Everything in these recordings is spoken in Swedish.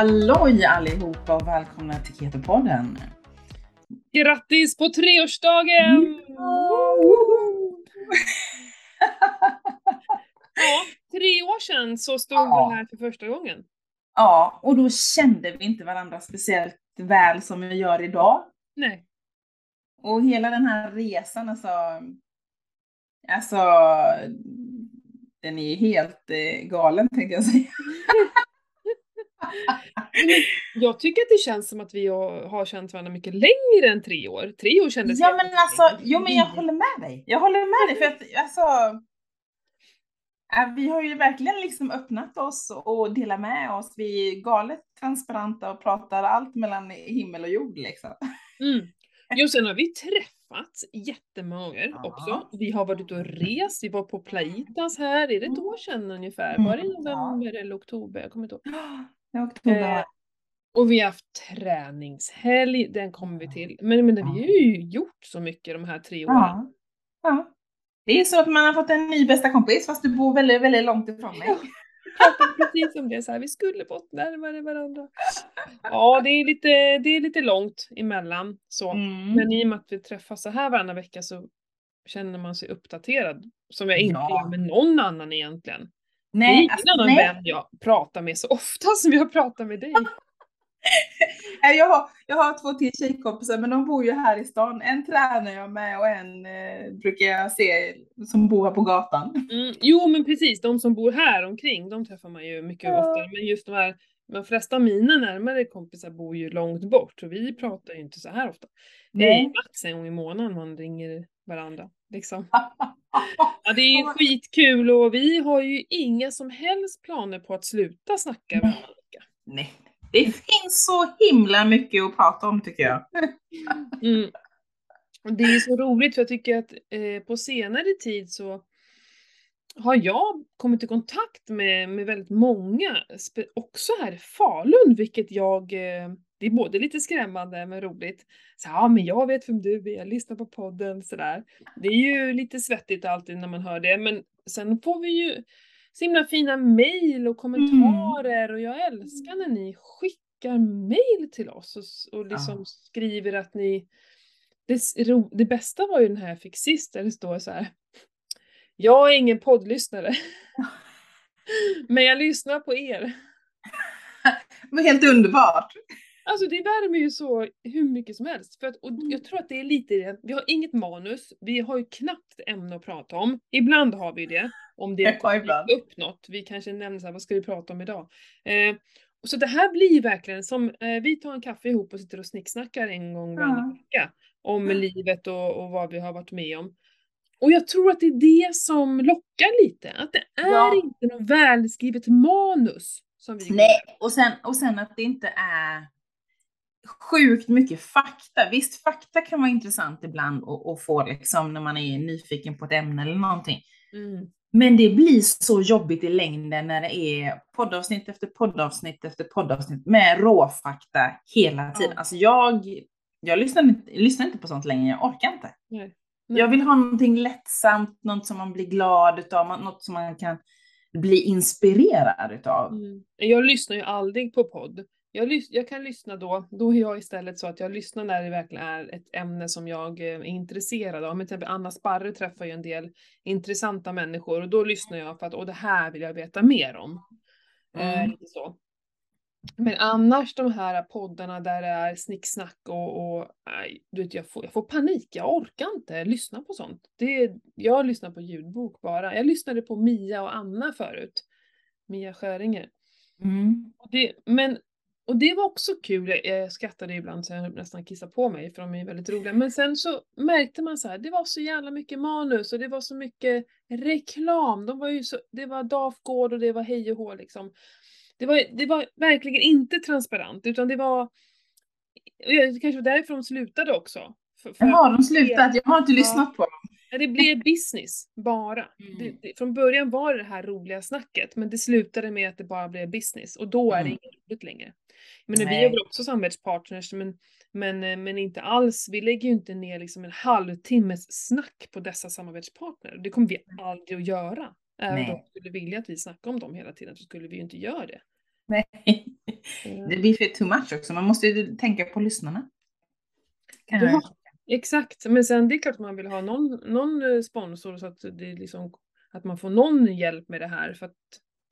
Halloj allihopa och välkomna till Keto-podden. Grattis på treårsdagen! Ja, tre år sedan så stod Ja. vi här för första gången. Ja, och då kände vi inte varandra speciellt väl som vi gör idag. Nej. Och hela den här resan alltså, alltså den är ju helt eh, galen tänkte jag säga. Jag tycker att det känns som att vi har känt varandra mycket längre än tre år. Tre år kändes Ja men alltså, jo men jag håller med dig. Jag håller med dig för att alltså, äh, vi har ju verkligen liksom öppnat oss och delat med oss. Vi är galet transparenta och pratar allt mellan himmel och jord liksom. Mm. Jo, sen har vi träffats jättemånga gånger Ja. också. Vi har varit ute och rest, vi var på Plaitas här, är det ett Mm. år sedan ungefär? Mm, Var det i november eller oktober? Jag kommer inte ihåg. Eh, och vi har haft träningshelg, den kommer vi till. Men, men vi har ju gjort så mycket de här tre åren. ja. ja. Det är så att man har fått en ny bästa kompis fast du bor väldigt, väldigt långt ifrån mig. Pratade precis om det, så här, vi skulle fått närmare varandra. Ja, det är lite, det är lite långt emellan så. Mm. Men i och med att vi träffas så här varannan vecka så känner man sig uppdaterad. Som jag inte Ja. gör med någon annan egentligen. Det är Nej, ingen alltså, annan nej. vän jag pratar med så ofta som jag pratar med dig. Nej, Jag har, jag har två till tjejkompisar men de bor ju här i stan. En tränar jag med och en eh, brukar jag se som bor här på gatan. Mm, jo men precis, de som bor här omkring de träffar man ju mycket Ja. oftare. Men just de här, de flesta av mina närmare kompisar bor ju långt bort och vi pratar ju inte så här ofta. Det är Nej. max en gång i månaden man ringer varandra. Liksom. Ja, det är skitkul och vi har ju inga som helst planer på att sluta snacka varannan vecka. Nej. Det finns så himla mycket att prata om tycker jag. Mm. Det är så roligt för jag tycker att eh, på senare tid så har jag kommit i kontakt med, med väldigt många, också här i Falun, vilket jag, eh, det är både lite skrämmande men roligt. Så, ja men jag vet vem du är, jag lyssnar på podden sådär. Det är ju lite svettigt alltid när man hör det men sen får vi ju så himla fina mejl och kommentarer och jag älskar när ni skickar mejl till oss och, och liksom Ja. skriver att ni det, ro, det bästa var ju den här jag fick sist där det står så här. Jag är ingen poddlyssnare. Men jag lyssnar på er. Var helt underbart. Alltså det värmer ju så hur mycket som helst. För att, och jag tror att det är lite det, vi har inget manus, vi har ju knappt ämne att prata om. Ibland har vi det, om det ibland. upp något. Vi kanske nämner så här, vad ska vi prata om idag? Eh, så det här blir verkligen som, eh, vi tar en kaffe ihop och sitter och snicksnackar en gång varannan vecka. Om livet och, och vad vi har varit med om. Och jag tror att det är det som lockar lite, att det är Ja. inte något välskrivet manus som vi går Nej, och sen, och sen att det inte är sjukt mycket fakta. Visst, fakta kan vara intressant ibland att få liksom när man är nyfiken på ett ämne eller någonting. Mm. Men det blir så jobbigt i längden när det är poddavsnitt efter poddavsnitt efter poddavsnitt med råfakta hela tiden. Ja. Alltså jag, jag lyssnar, inte, lyssnar inte på sånt längre, jag orkar inte. Nej. Jag vill ha någonting lättsamt, något som man blir glad utav, något som man kan bli inspirerad utav. Mm. Jag lyssnar ju aldrig på podd. Jag, jag kan lyssna då, då är jag istället så att jag lyssnar när det verkligen är ett ämne som jag eh, är intresserad av. Men till exempel Anna Sparre träffar ju en del intressanta människor och då lyssnar jag för att och det här vill jag veta mer om. Eh, Mm. lite så. Men annars de här poddarna där det är snicksnack och, och nej, du vet, jag, får, jag får panik, jag orkar inte lyssna på sånt. Det, jag lyssnar på ljudbok bara. Jag lyssnade på Mia och Anna förut. Mia Skäringer. Mm. Det, men, och det var också kul, jag, skrattade ibland så jag nästan kissade på mig för de är väldigt roliga. Men sen så märkte man så här, det var så jävla mycket manus och det var så mycket reklam. De var ju så, det var Dafgård och det var hej och hå liksom. Det var, det var verkligen inte transparent utan det var, det kanske var därför de slutade också. För, för Jaha, de slutat. Jag har inte lyssnat på dem. Ja, det blev business bara. Mm. Det, det, från början var det det här roliga snacket men det slutade med att det bara blev business och då är det Mm. inget roligt längre. Men vi Nej. är väl också samarbetspartners men, men, men inte alls, vi lägger ju inte ner liksom en halvtimmes snack på dessa samarbetspartner. Det kommer vi aldrig att göra. Även om de skulle vilja att vi snackar om dem hela tiden så skulle vi ju inte göra det. Nej. Eh, Det blir för too much också. Man måste ju tänka på lyssnarna. Kan Ja. Exakt, men sen det är klart man vill ha någon, någon eh, sponsor så att det liksom att man får någon hjälp med det här för att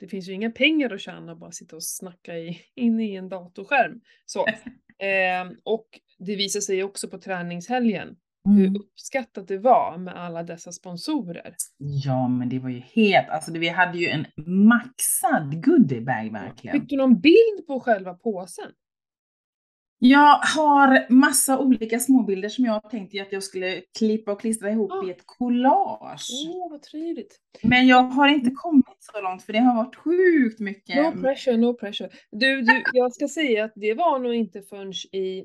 det finns ju inga pengar att tjäna att bara sitta och snacka i, inne i en datorskärm. Så. Eh, och det visar sig också på träningshelgen hur Mm. uppskattat det var med alla dessa sponsorer. Ja, men det var ju helt, alltså vi hade ju en maxad goodiebag verkligen. Fick du någon bild på själva påsen? Jag har massa olika småbilder som jag tänkte att jag skulle klippa och klistra ihop Ah. i ett collage. Åh, vad trevligt. Men jag har inte kommit så långt för det har varit sjukt mycket. No pressure, no pressure. Du, du, jag ska säga att det var nog inte förrän i...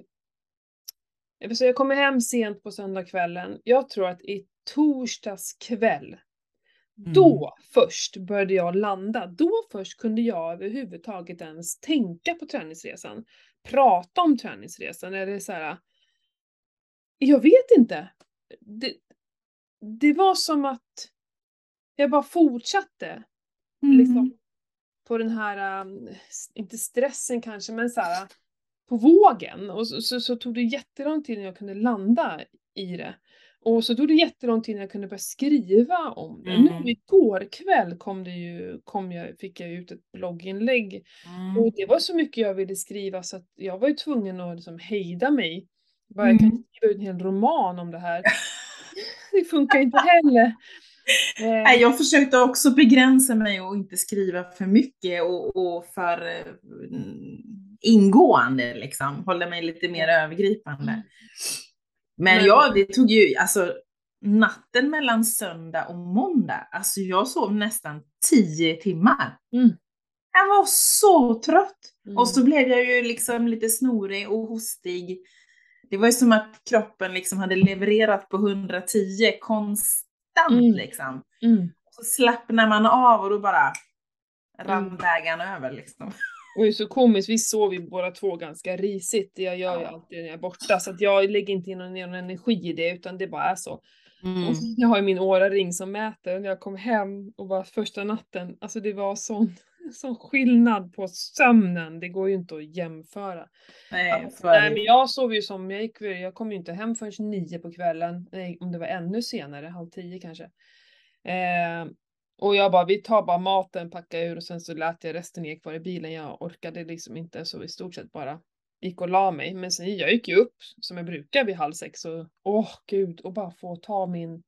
Säga, jag kommer hem sent på söndagskvällen. Jag tror att i torsdags kväll, Mm. då först började jag landa. Då först kunde jag överhuvudtaget ens tänka på träningsresan. Prata om träningsresan eller så här. Jag vet inte. Det, det var som att jag bara fortsatte Mm. liksom på den här, um, inte stressen kanske, men så här på vågen. Och så, så, så tog det jättelång tid innan jag kunde landa i det. Och så tog det jättelång tid innan jag kunde börja skriva om det. Mm. Nu igår kväll kom det ju, kom jag, fick jag ut ett blogginlägg. Mm. Och det var så mycket jag ville skriva så att jag var ju tvungen att liksom hejda mig. Bara, jag kan Mm. inte skriva ut en hel roman om det här. Det funkar inte heller. Eh, Nej, jag försökte också begränsa mig och inte skriva för mycket och, och för mm, ingående liksom. Hålla mig lite mer övergripande. Men, Men- ja, det tog ju, alltså natten mellan söndag och måndag, alltså jag sov nästan tio timmar. Mm. Jag var så trött. Mm. Och så blev jag ju liksom lite snorig och hostig. Det var ju som att kroppen liksom hade levererat på 110 konstant Mm. liksom. Mm. Så slappnar man av och då bara rann Mm. bägaren över liksom. Och det är så komiskt, vi sov ju båda två ganska risigt. Jag gör ju alltid när jag är borta, så att jag lägger inte in någon, någon energi i det, utan det bara är så. Mm. Och jag har ju min Oura-ring som mäter, och när jag kom hem och var första natten, alltså det var sån, sån skillnad på sömnen, det går ju inte att jämföra. Nej, så är Nej men jag sov ju som, jag gick, jag kom ju inte hem förrän nio på kvällen, nej om det var ännu senare, halv tio kanske. Eh, och jag bara, vi tar bara maten, packar ur och sen så lät jag resten ligga kvar i bilen. Jag orkade liksom inte så i stort sett bara gick och la mig. Men sen jag gick ju upp som jag brukar vid halv sex och åh gud och bara få ta min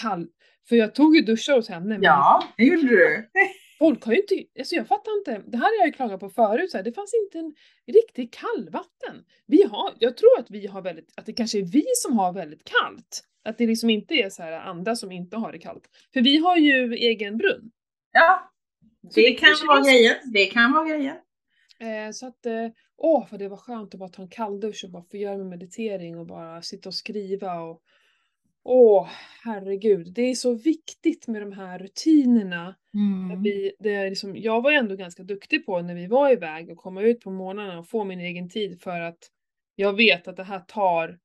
kall... För jag tog ju duschar hos henne men Ja, det gjorde du folk har ju inte, alltså jag fattar inte, det här har jag ju klagat på förut, så här, det fanns inte en riktig kallvatten. Vi har, jag tror att vi har väldigt, att det kanske är vi som har väldigt kallt. Att det liksom inte är så här andra som inte har det kallt. För vi har ju egen brunn. Ja, det det kan vara är så. grejen. Det kan vara grejen. Eh, så att, eh, åh vad det var skönt att bara ta en kalldusch och bara få göra min meditering och bara sitta och skriva och Åh, herregud. Det är så viktigt med de här rutinerna. Mm. Vi, det är liksom, jag var ändå ganska duktig på när vi var iväg och komma ut på morgnarna och få min egen tid för att jag vet att det här tar,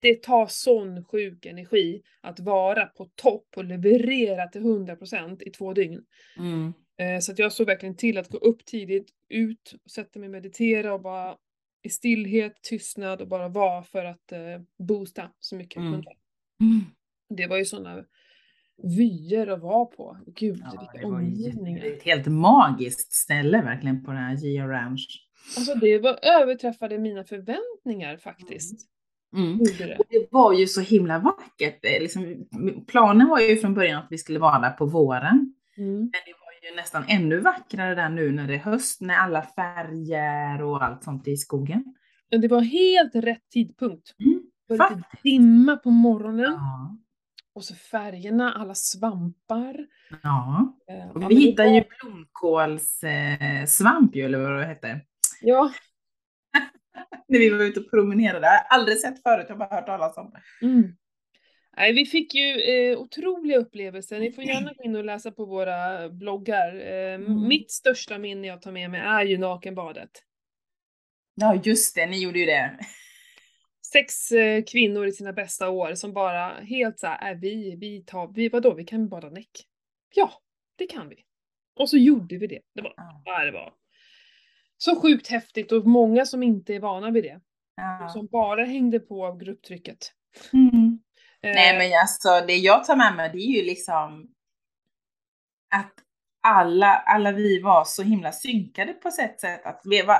det tar sån sjuk energi att vara på topp och leverera till 100% i två dygn. Mm. Eh, Så att jag såg verkligen till att gå upp tidigt, ut, sätta mig och meditera och bara i stillhet, tystnad och bara vara för att eh, boosta så mycket jag Mm. kunde. Mm. Det var ju sådana vyer att vara på. Gud, Ja, vilka det var ju omgivningar. det är ett helt magiskt ställe verkligen på den här Gia Ranch. Alltså det var, överträffade mina förväntningar faktiskt. Mm. Gjorde det. Det var ju så himla vackert. Liksom, planen var ju från början att vi skulle vara där på våren. Mm. Men det var ju nästan ännu vackrare där nu när det är höst, med alla färger och allt sånt i skogen. Men det var helt rätt tidpunkt. Mm. Det var lite dimma på morgonen. Ja. Och så färgerna, alla svampar. ja. Eh, ja, Och vi det hittade var- ju blomkålssvamp eh, ju, eller vad det hette. Ja, När vi var ute och promenerade. Jag har aldrig sett förut, jag har bara hört talas om det. Mm. Nej, vi fick ju eh, otroliga upplevelser. Ni får gärna gå in och läsa på våra bloggar. Eh, Mm. Mitt största minne jag tar med mig är ju nakenbadet. Ja, just det, ni gjorde ju det. Sex eh, kvinnor i sina bästa år som bara helt så här, är vi, vi tar, vi, vadå, vi kan bada näck. Ja, det kan vi. Och så gjorde vi det. Det var, Ja. ja, det var. så sjukt häftigt och många som inte är vana vid det. Ja. Som bara hängde på av grupptrycket. Mm. Eh, Nej men alltså det jag tar med mig det är ju liksom att alla, alla vi var så himla synkade på ett sätt att vi var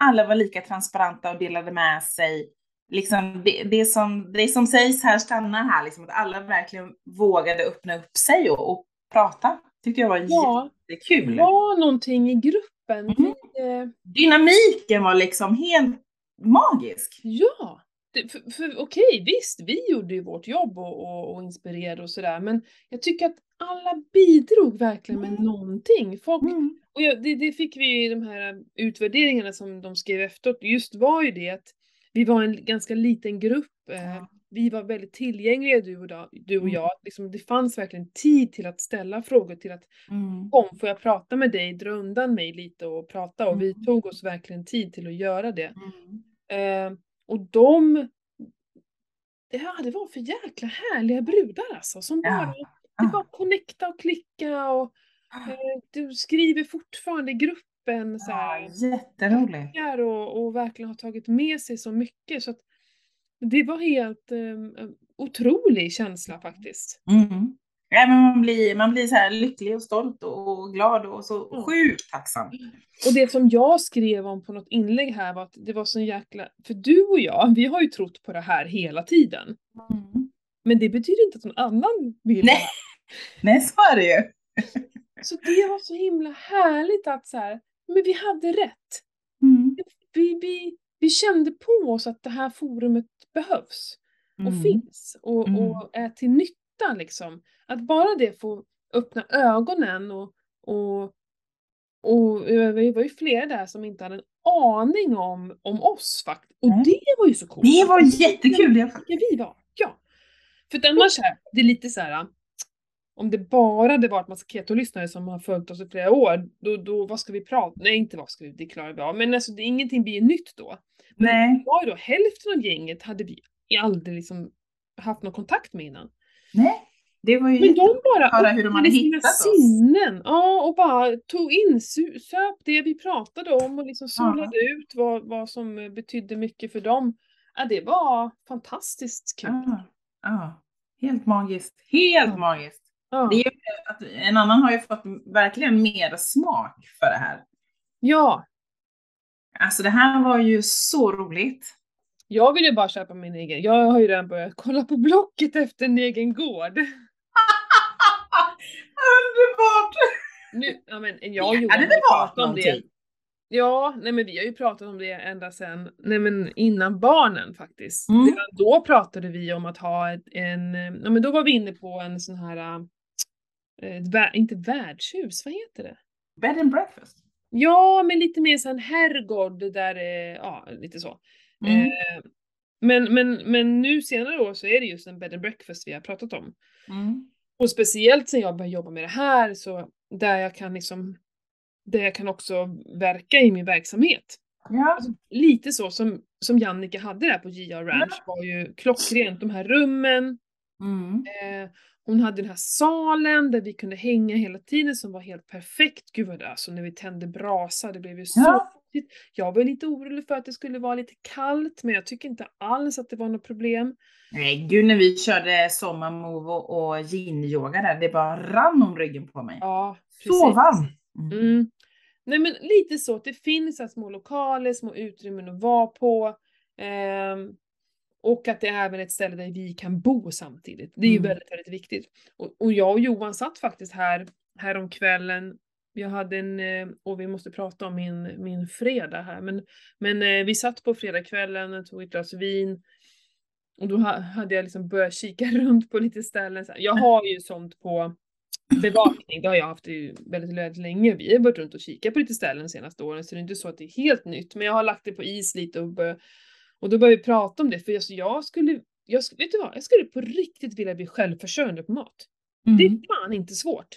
alla var lika transparenta och delade med sig. Liksom det, det, som, det som sägs här stannar här, liksom, att alla verkligen vågade öppna upp sig och, och prata. Tyckte jag var Ja. jättekul. Det var någonting i gruppen. Mm. Dynamiken var liksom helt magisk. Ja, det, för, för, okej visst, vi gjorde ju vårt jobb och, och, och inspirerade och sådär, men jag tycker att alla bidrog verkligen med Mm. någonting. Folk, Mm. Och ja, det, det fick vi i de här utvärderingarna som de skrev efteråt, just var ju det att vi var en ganska liten grupp, eh, Ja. vi var väldigt tillgängliga du och, da- du och Mm. jag, liksom, det fanns verkligen tid till att ställa frågor, till att Mm. kom, får jag prata med dig, dra undan mig lite och prata och vi Mm. tog oss verkligen tid till att göra det. Mm. Eh, och de, ja det var för jäkla härliga brudar alltså som Ja. bara, det Ah. var connecta och klicka och du skriver fortfarande i gruppen så Ja, här, jätteroligt. och, och verkligen har tagit med sig så mycket så att det var helt eh, otrolig känsla faktiskt. Mm. Ja, men man, blir, man blir så här lycklig och stolt och glad och så Mm. sjukt tacksam. Och det som jag skrev om på något inlägg här var att det var så jäkla, för du och jag, vi har ju trott på det här hela tiden. Mm. Men det betyder inte att någon annan vill Nej. här. Nej, så är det ju. Så det var så himla härligt att så här, men vi hade rätt. Mm. Vi, vi, vi kände på oss att det här forumet behövs och Mm. finns och, Mm. och är till nytta liksom. Att bara det får öppna ögonen och, och, och det var ju flera där som inte hade en aning om, om oss faktiskt. Och Nej. det var ju så coolt. Det var jättekul. Vilka vi var. Ja. För annars här, det är lite så här. Om det bara hade varit massa keto-lyssnare som har följt oss i flera år, då, då vad ska vi prata Nej, inte vad ska vi, det klarar vi av. Men alltså, det, ingenting blir nytt då. Nej. Det var då hälften av gänget hade vi aldrig liksom haft någon kontakt med innan. Nej. Det var ju Men de bara höra hur de hade sina oss. sinnen. Ja, och bara tog in, söp det vi pratade om och liksom solade ut vad, vad som betydde mycket för dem. Ja, det var fantastiskt kul. Ja. ja. Helt magiskt. Helt Ja. magiskt. Ja. Det är att en annan har ju fått verkligen mer smak för det här. ja, Alltså det här var ju så roligt. jag vill ju bara köpa min egen. Jag har ju redan börjat kolla på Blocket efter en egen gård. Underbart! Nu, ja men jag och Johan har ju pratat om det. Ja, nej men vi har ju pratat om det ända sedan, nej men innan barnen faktiskt. Mm. Då pratade vi om att ha ett, en, ja men då var vi inne på en sån här, ett, vä- inte värdshus, vad heter det? Bed and breakfast. Ja, men lite mer sån herrgård där, eh, ja lite så. Mm. Eh, men, men, men nu senare år så är det just en bed and breakfast vi har pratat om. Mm. Och speciellt sen jag började jobba med det här så där jag kan liksom, där jag kan också verka i min verksamhet. Ja. Alltså, lite så som, som Jannike hade där på JR Ranch var ju klockrent. De här rummen, Mm. eh, hon hade den här salen där vi kunde hänga hela tiden som var helt perfekt. Gud vad det, alltså när vi tände brasa, det blev ju så Ja. Jag var lite orolig för att det skulle vara lite kallt, men jag tycker inte alls att det var något problem. Nej gud när vi körde sommarmove och, yin-yoga där, det bara rann om ryggen på mig. Ja, så varm! Mm. Mm. Nej men lite så att det finns här små lokaler, små utrymmen att vara på. ehm, och att det är även ett ställe där vi kan bo samtidigt. Det är ju Mm. väldigt, väldigt viktigt. Och, och jag och Johan satt faktiskt här, här om kvällen. Jag hade en, eh, och vi måste prata om min, min fredag här, men, men eh, vi satt på fredagskvällen, tog ett glas vin. Och då ha- hade jag liksom börjat kika runt på lite ställen. Jag har ju sånt på bevakning, det har jag haft i väldigt, väldigt länge. Vi har varit runt och kikat på lite ställen de senaste åren, så det är inte så att det är helt nytt. Men jag har lagt det på is lite och, bör, och då började vi prata om det, för jag, jag skulle, jag, vet du vad, jag skulle på riktigt vilja bli självförsörjande på mat. Det Mm. är fan inte svårt.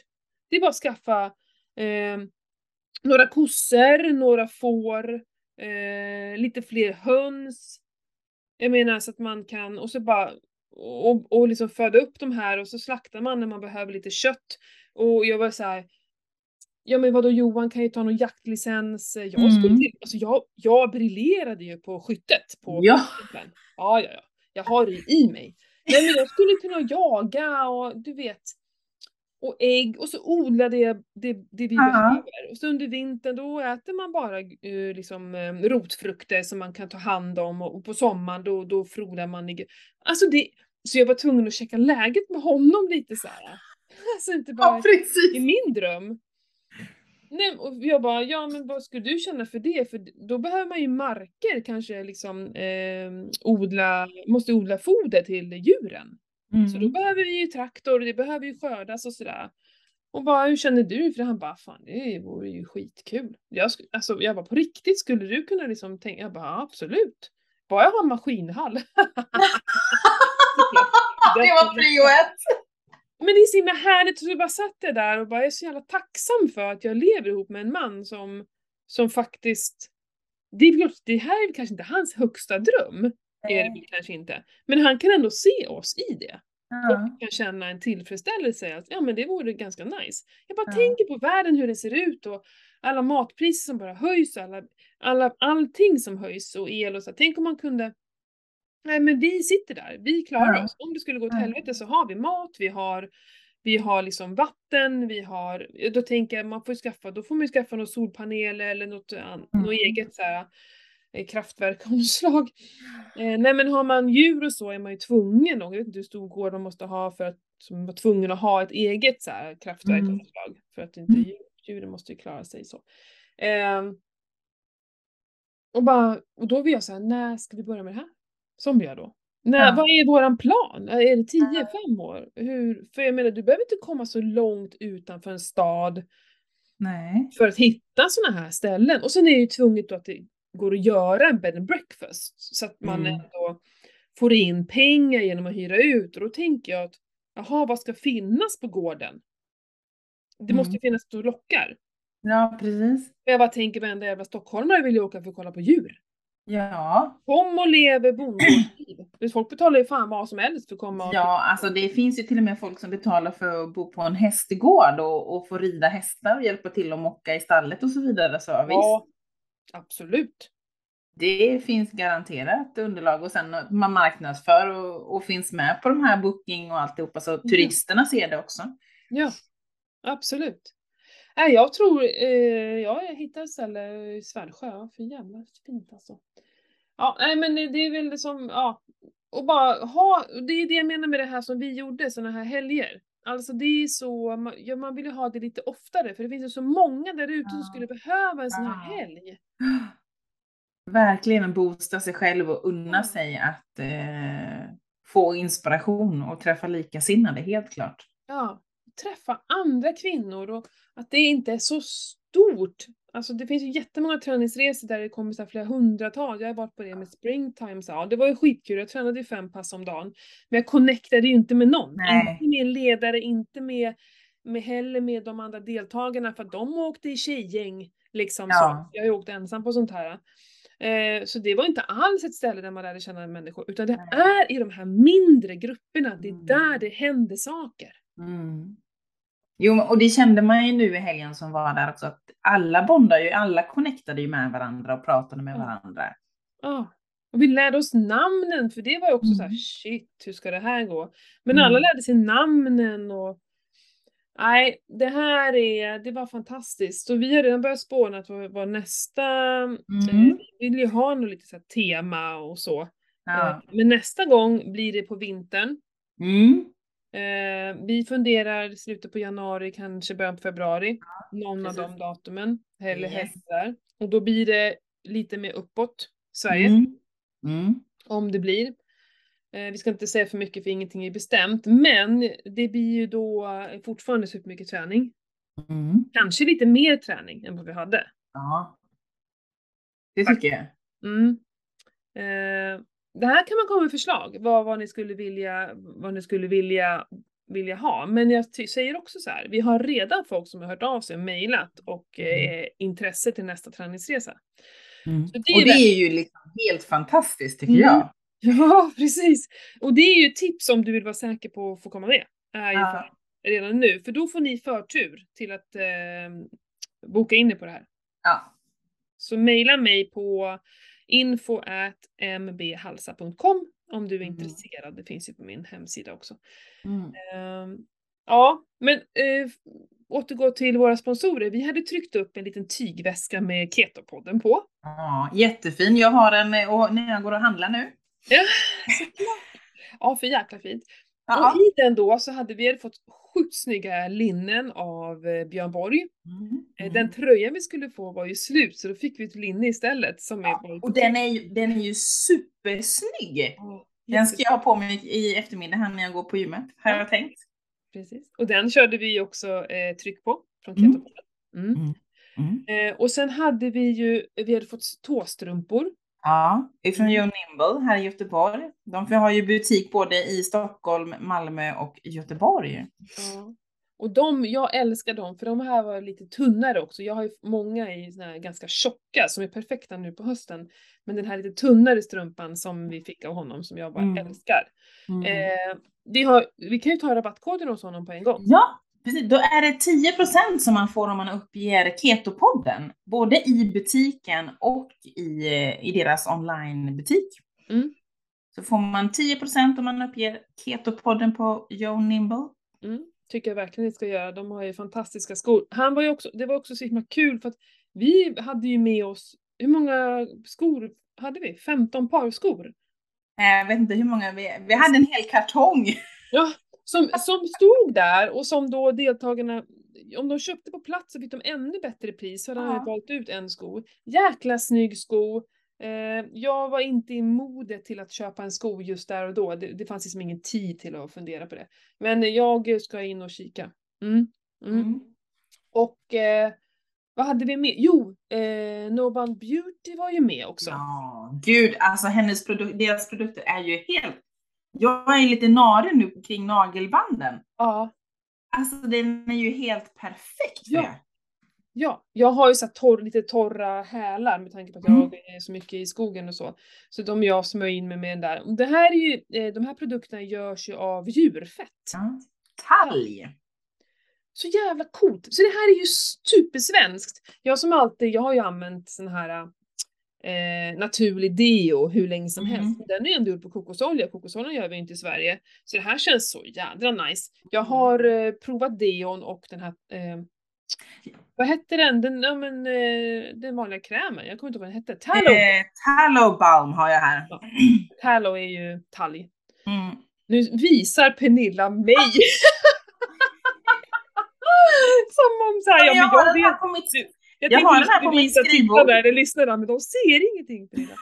Det är bara att skaffa eh, några kossor, några får, eh, lite fler höns. Jag menar så att man kan, och så bara, och, och liksom föda upp de här och så slaktar man när man behöver lite kött. Och jag var så här. Ja men vadå Johan kan ju ta någon jaktlicens. Jag, skulle Mm. till, alltså jag, jag briljerade ju på skyttet på Ja. Ja, ja, ja. Jag har det i mig. Nej men jag skulle kunna jaga och du vet. Och ägg och så odlade jag det, det vi Ja. behöver. Och så under vintern då äter man bara eh, liksom eh, rotfrukter som man kan ta hand om och, och på sommaren då, då frodar man i... Alltså det... Så jag var tvungen att checka läget med honom lite så här. Alltså inte bara Ja, i min dröm. Nej, och jag bara, ja men vad skulle du känna för det? För då behöver man ju marker, kanske liksom eh, odla, måste odla foder till djuren. Så då Mm. behöver vi ju traktor, det behöver ju skördas och sådär. Och bara, hur känner du? För han bara, fan det vore ju skitkul. Jag, alltså, jag bara, på riktigt, skulle du kunna liksom tänka? Jag bara, absolut. Bara jag har en maskinhall. Det var prio ett. Men det är så himla härligt, så jag bara satt jag där och bara, jag är så jävla tacksam för att jag lever ihop med en man som, som faktiskt det, är, det här är kanske inte hans högsta dröm, är det kanske inte. Men han kan ändå se oss i det. Ja. Och kan känna en tillfredsställelse att ja men det vore ganska nice. Jag bara Ja. tänker på världen, hur den ser ut och alla matpriser som bara höjs och alla, alla, allting som höjs och el och så. Tänk om man kunde Nej men vi sitter där, vi klarar Ja. oss. Om det skulle gå åt helvete så har vi mat, vi har vi har liksom vatten, vi har, då tänker jag man får ju skaffa, då får man ju skaffa några solpaneler eller något, Mm. något eget så här, eh, slag. Eh, nej men har man djur och så är man ju tvungen, och jag vet inte hur stor gård man måste ha för att som var tvungen att ha ett eget så här, kraftverk Mm. slag. För att inte Mm. djur, djuren måste ju klara sig så. Ehm, och, bara, och då vill jag säga, när ska vi börja med det här? Gör då. När, Ja. Vad är våran plan? Är det 10, 5 år? Hur, för jag menar, du behöver inte komma så långt utanför en stad Nej. för att hitta sådana här ställen. Och sen är det ju tvunget då att det går att göra en bed and breakfast. Så att man Mm. ändå får in pengar genom att hyra ut. Och då tänker jag att, jaha, vad ska finnas på gården? Det måste ju Mm. finnas som lockar. Ja, precis. Jag bara tänker, varenda jävla stockholmare vill ju åka för att kolla på djur. Ja. Kom och lever bondgårdsliv. Folk betalar ju fan vad som helst för att komma och... Ja, alltså det finns ju till och med folk som betalar för att bo på en hästgård och, och få rida hästar och hjälpa till att mocka i stallet och så vidare. Så visst, Ja, absolut. det finns garanterat underlag och sen man marknadsför och, och finns med på de här booking och alltihopa så turisterna ser det också. Ja, absolut. Nej, jag tror, eh, jag hittar ställe i Svärdsjö, för jävla fint alltså. Ja, nej men det, är väl som, ja, och bara ha, det är det jag menar med det här som vi gjorde, såna här helger. Alltså det är så, man, ja, man vill ju ha det lite oftare, för det finns ju så många där ute som Ja. skulle behöva en sån här Ja. helg. Verkligen boosta sig själv och unna sig att eh, få inspiration och träffa likasinnade, helt klart. Ja, träffa andra kvinnor och att det inte är så stort. Alltså det finns ju jättemånga träningsresor där det kommer så flera hundratal. Jag har varit på det med Springtime, så ja, det var ju skitkul. Jag tränade ju fem pass om dagen. Men jag connectade ju inte med någon. Nej. Inte med en ledare, inte med, med heller med de andra deltagarna för att de åkte i tjejgäng. Liksom Ja. så. Jag har ju åkt ensam på sånt här. Eh, så det var inte alls ett ställe där man lärde känna människor, utan det Nej. är i de här mindre grupperna, det är Mm. där det händer saker. Mm. Jo, och det kände man ju nu i helgen som var där också, att alla bondar ju, alla connectade ju med varandra och pratade med varandra. Ja. Och vi lärde oss namnen, för det var ju också så här, Mm. shit, hur ska det här gå? Men Mm. alla lärde sig namnen och Nej, det här är, det var fantastiskt. Så vi har redan börjat spåna att vad, nästa, Mm. eh, vi vill ju ha något lite så tema och så. Ja. Eh, men nästa gång blir det på vintern. Mm. Eh, vi funderar slutet på januari, kanske början på februari. någon av precis. de datumen. Eller Yes. hästar. Och då blir det lite mer uppåt Sverige. Mm. Mm. om det blir. Eh, vi ska inte säga för mycket för ingenting är bestämt, men det blir ju då fortfarande supermycket träning. Mm. Kanske lite mer träning än vad vi hade. Ja. Det tycker jag. Mm. Eh, det här kan man komma med förslag, vad, vad ni skulle vilja, vad ni skulle vilja, vilja ha. Men jag säger också så här, vi har redan folk som har hört av sig och mejlat och eh, intresse till nästa träningsresa. Mm. Så det och det är ju liksom helt fantastiskt tycker Mm. jag. Ja, precis. Och det är ju tips om du vill vara säker på att få komma med. Är Ja. redan nu, för då får ni förtur till att eh, boka in er på det här. Ja. Så mejla mig på info mbhalsa.com om du är Mm. intresserad. Det finns ju på min hemsida också. Mm. Ehm, ja, men eh, återgå till våra sponsorer. Vi hade tryckt upp en liten tygväska med Ketopodden på. ja, jättefin. Jag har den eh, och när jag går och handlar nu. Ja, såklart. Ja, för jäkla fint. Ja. Och i den då så hade vi fått sjukt snygga linnen av eh, Björn Borg. Mm. Eh, Den tröjan vi skulle få var ju slut så då fick vi ett linne istället som är bara Och den är den är ju supersnygg. Ja, Den ska jag ha på mig i eftermiddag här när jag går på gymmet, har Ja. jag tänkt. Precis. Och den körde vi också eh, tryck på från Mm. Ketopodden. Mm. Mm. Eh, och sen hade vi ju, vi hade fått tåstrumpor. Ja, ifrån Mm. Joe Nimble här i Göteborg. De har ju butik både i Stockholm, Malmö och Göteborg. Ja. Och de, jag älskar dem för de här var lite tunnare också. Jag har ju många i såna här ganska tjocka som är perfekta nu på hösten. Men den här lite tunnare strumpan som vi fick av honom som jag bara Mm. älskar. Eh, vi, har, vi kan ju ta rabattkoden hos honom på en gång. Ja, precis. Då är det 10% som man får om man uppger Ketopodden. Både i butiken och i, i deras onlinebutik. Mm. Så får man 10% om man uppger Ketopodden på Joe Nimble. Mm, tycker jag verkligen ni ska göra. De har ju fantastiska skor. Han var ju också, det var också så himla kul för att vi hade ju med oss, hur många skor hade vi? 15 par skor. Jag vet inte hur många vi, vi hade en hel kartong. Ja, som, som stod där och som då deltagarna, om de köpte på plats så fick de ännu bättre pris, så hade han valt ut en sko. Jäkla snygg sko. Eh, jag var inte i modet till att köpa en sko just där och då. Det, det fanns liksom ingen tid till att fundera på det. Men jag ska in och kika. Mm. Mm. Mm. Och eh, vad hade vi med? Jo, eh, Noband Beauty var ju med också. Ja, gud, alltså hennes produ- deras produkter är ju helt... Jag är lite nare nu kring nagelbanden. Ja, Alltså den är ju helt perfekt för Ja. det. Ja, jag har ju så torr, lite torra hälar med tanke på att Mm. jag är så mycket i skogen och så. Så de jag smörjer in mig med den där. Det här är ju, eh, de här produkterna görs ju av djurfett. Ja. Talg. Så jävla coolt! Så det här är ju supersvenskt. Jag som alltid, jag har ju använt sån här eh, naturlig deo hur länge som Mm. helst. Den är ju ändå gjord på kokosolja, kokosolja gör vi inte i Sverige. Så det här känns så jädra nice. Jag har eh, provat deon och den här eh, vad hette den? Den, ja, men, eh, den vanliga krämen, jag kommer inte ihåg vad den hette. Tallow! Eh, tallow balm har jag här. Ja. Tallow är ju talg. Mm. Nu visar Pernilla mig! Som om såhär, ja jag men jag den här vet mitt, Jag, Jag har den här på mitt skrivbord. eller lyssnarna, men de ser ingenting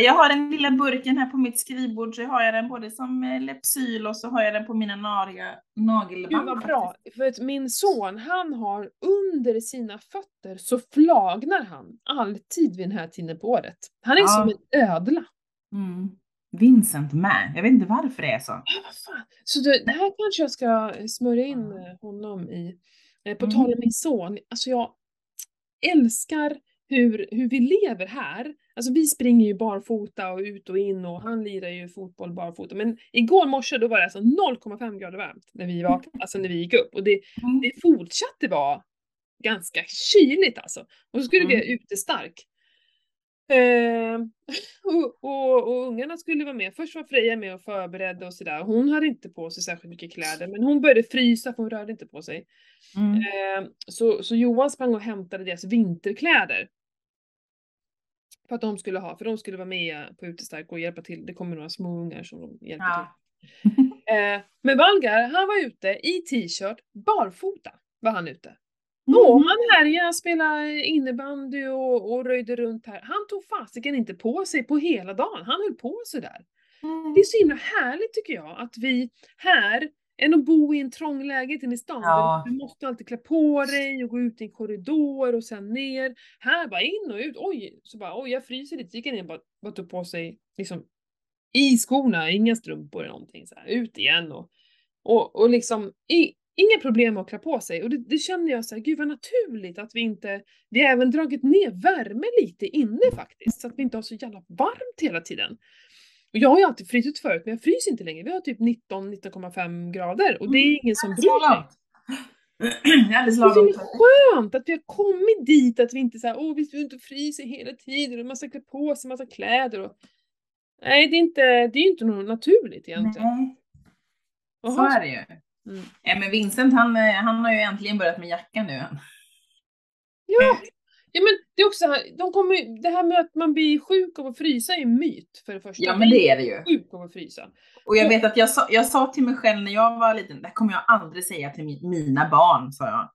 jag har den lilla burken här på mitt skrivbord så har jag den både som eh, Lepsyl och så har jag den på mina nariga nagelband. Gud vad bra, för att min son han har under sina fötter så flagnar han alltid vid den här tiden på året. Han är Ja. som en ödla. Mm. Vincent med. Jag vet inte varför det är så. Ja, vad fan. Så det, det här kanske jag ska smörja in eh, honom i. Eh, På Mm. tal om min son, alltså jag älskar hur, hur vi lever här. Alltså vi springer ju barfota och ut och in och han lirar ju fotboll barfota. Men igår morse då var det alltså 0,5 grader varmt när vi vaknade, alltså när vi gick upp. Och det, Mm. det fortsatte vara ganska kyligt alltså. Och så skulle vi ha Mm. utestark. Eh, och, och, och ungarna skulle vara med. Först var Freja med och förberedde och sådär. Hon hade inte på sig särskilt mycket kläder men hon började frysa för hon rörde inte på sig. Mm. Eh, så, så Johan sprang och hämtade deras vinterkläder. För att de skulle ha, för de skulle vara med på utestark och hjälpa till. Det kommer några små ungar som de hjälper Ja. till. Eh, men Valgar, han var ute i t-shirt, barfota var han ute. Mm. han härjade, spelade innebandy och, och röjde runt här. Han tog fasiken inte på sig på hela dagen. Han höll på sådär. Mm. Det är så himla härligt tycker jag att vi här, än att bo i en trång lägenhet inne i stan, Ja. du måste alltid klä på dig och gå ut i en korridor och sen ner. Här bara in och ut, oj, så bara oj jag fryser lite, gick han in och bara, bara tog på sig liksom i skorna, inga strumpor eller någonting så här, ut igen och, och, och liksom i, inga problem att klä på sig. Och det, det känner jag så här, gud vad naturligt att vi inte, vi har även dragit ner värme lite inne faktiskt, så att vi inte har så jävla varmt hela tiden. Och jag har ju alltid frysit förut, men jag fryser inte längre. Vi har typ 19-19,5 grader och det är ingen som bryr sig. Det är så skönt att vi har kommit dit att vi inte såhär, åh vi inte frysa hela tiden och man ska klä på sig massa kläder och... Nej, det är inte, det är inte något naturligt egentligen. Nej, så är det ju. Mm. Ja, men Vincent han, eh, han har ju äntligen börjat med jacka nu. Ja! Ja men det är också de kommer, det här med att man blir sjuk av att frysa är en myt för det första. Ja men det är det ju. Sjuk av att frysa. Och jag vet att jag sa, jag sa till mig själv när jag var liten, det kommer jag aldrig säga till mi- mina barn, sa jag.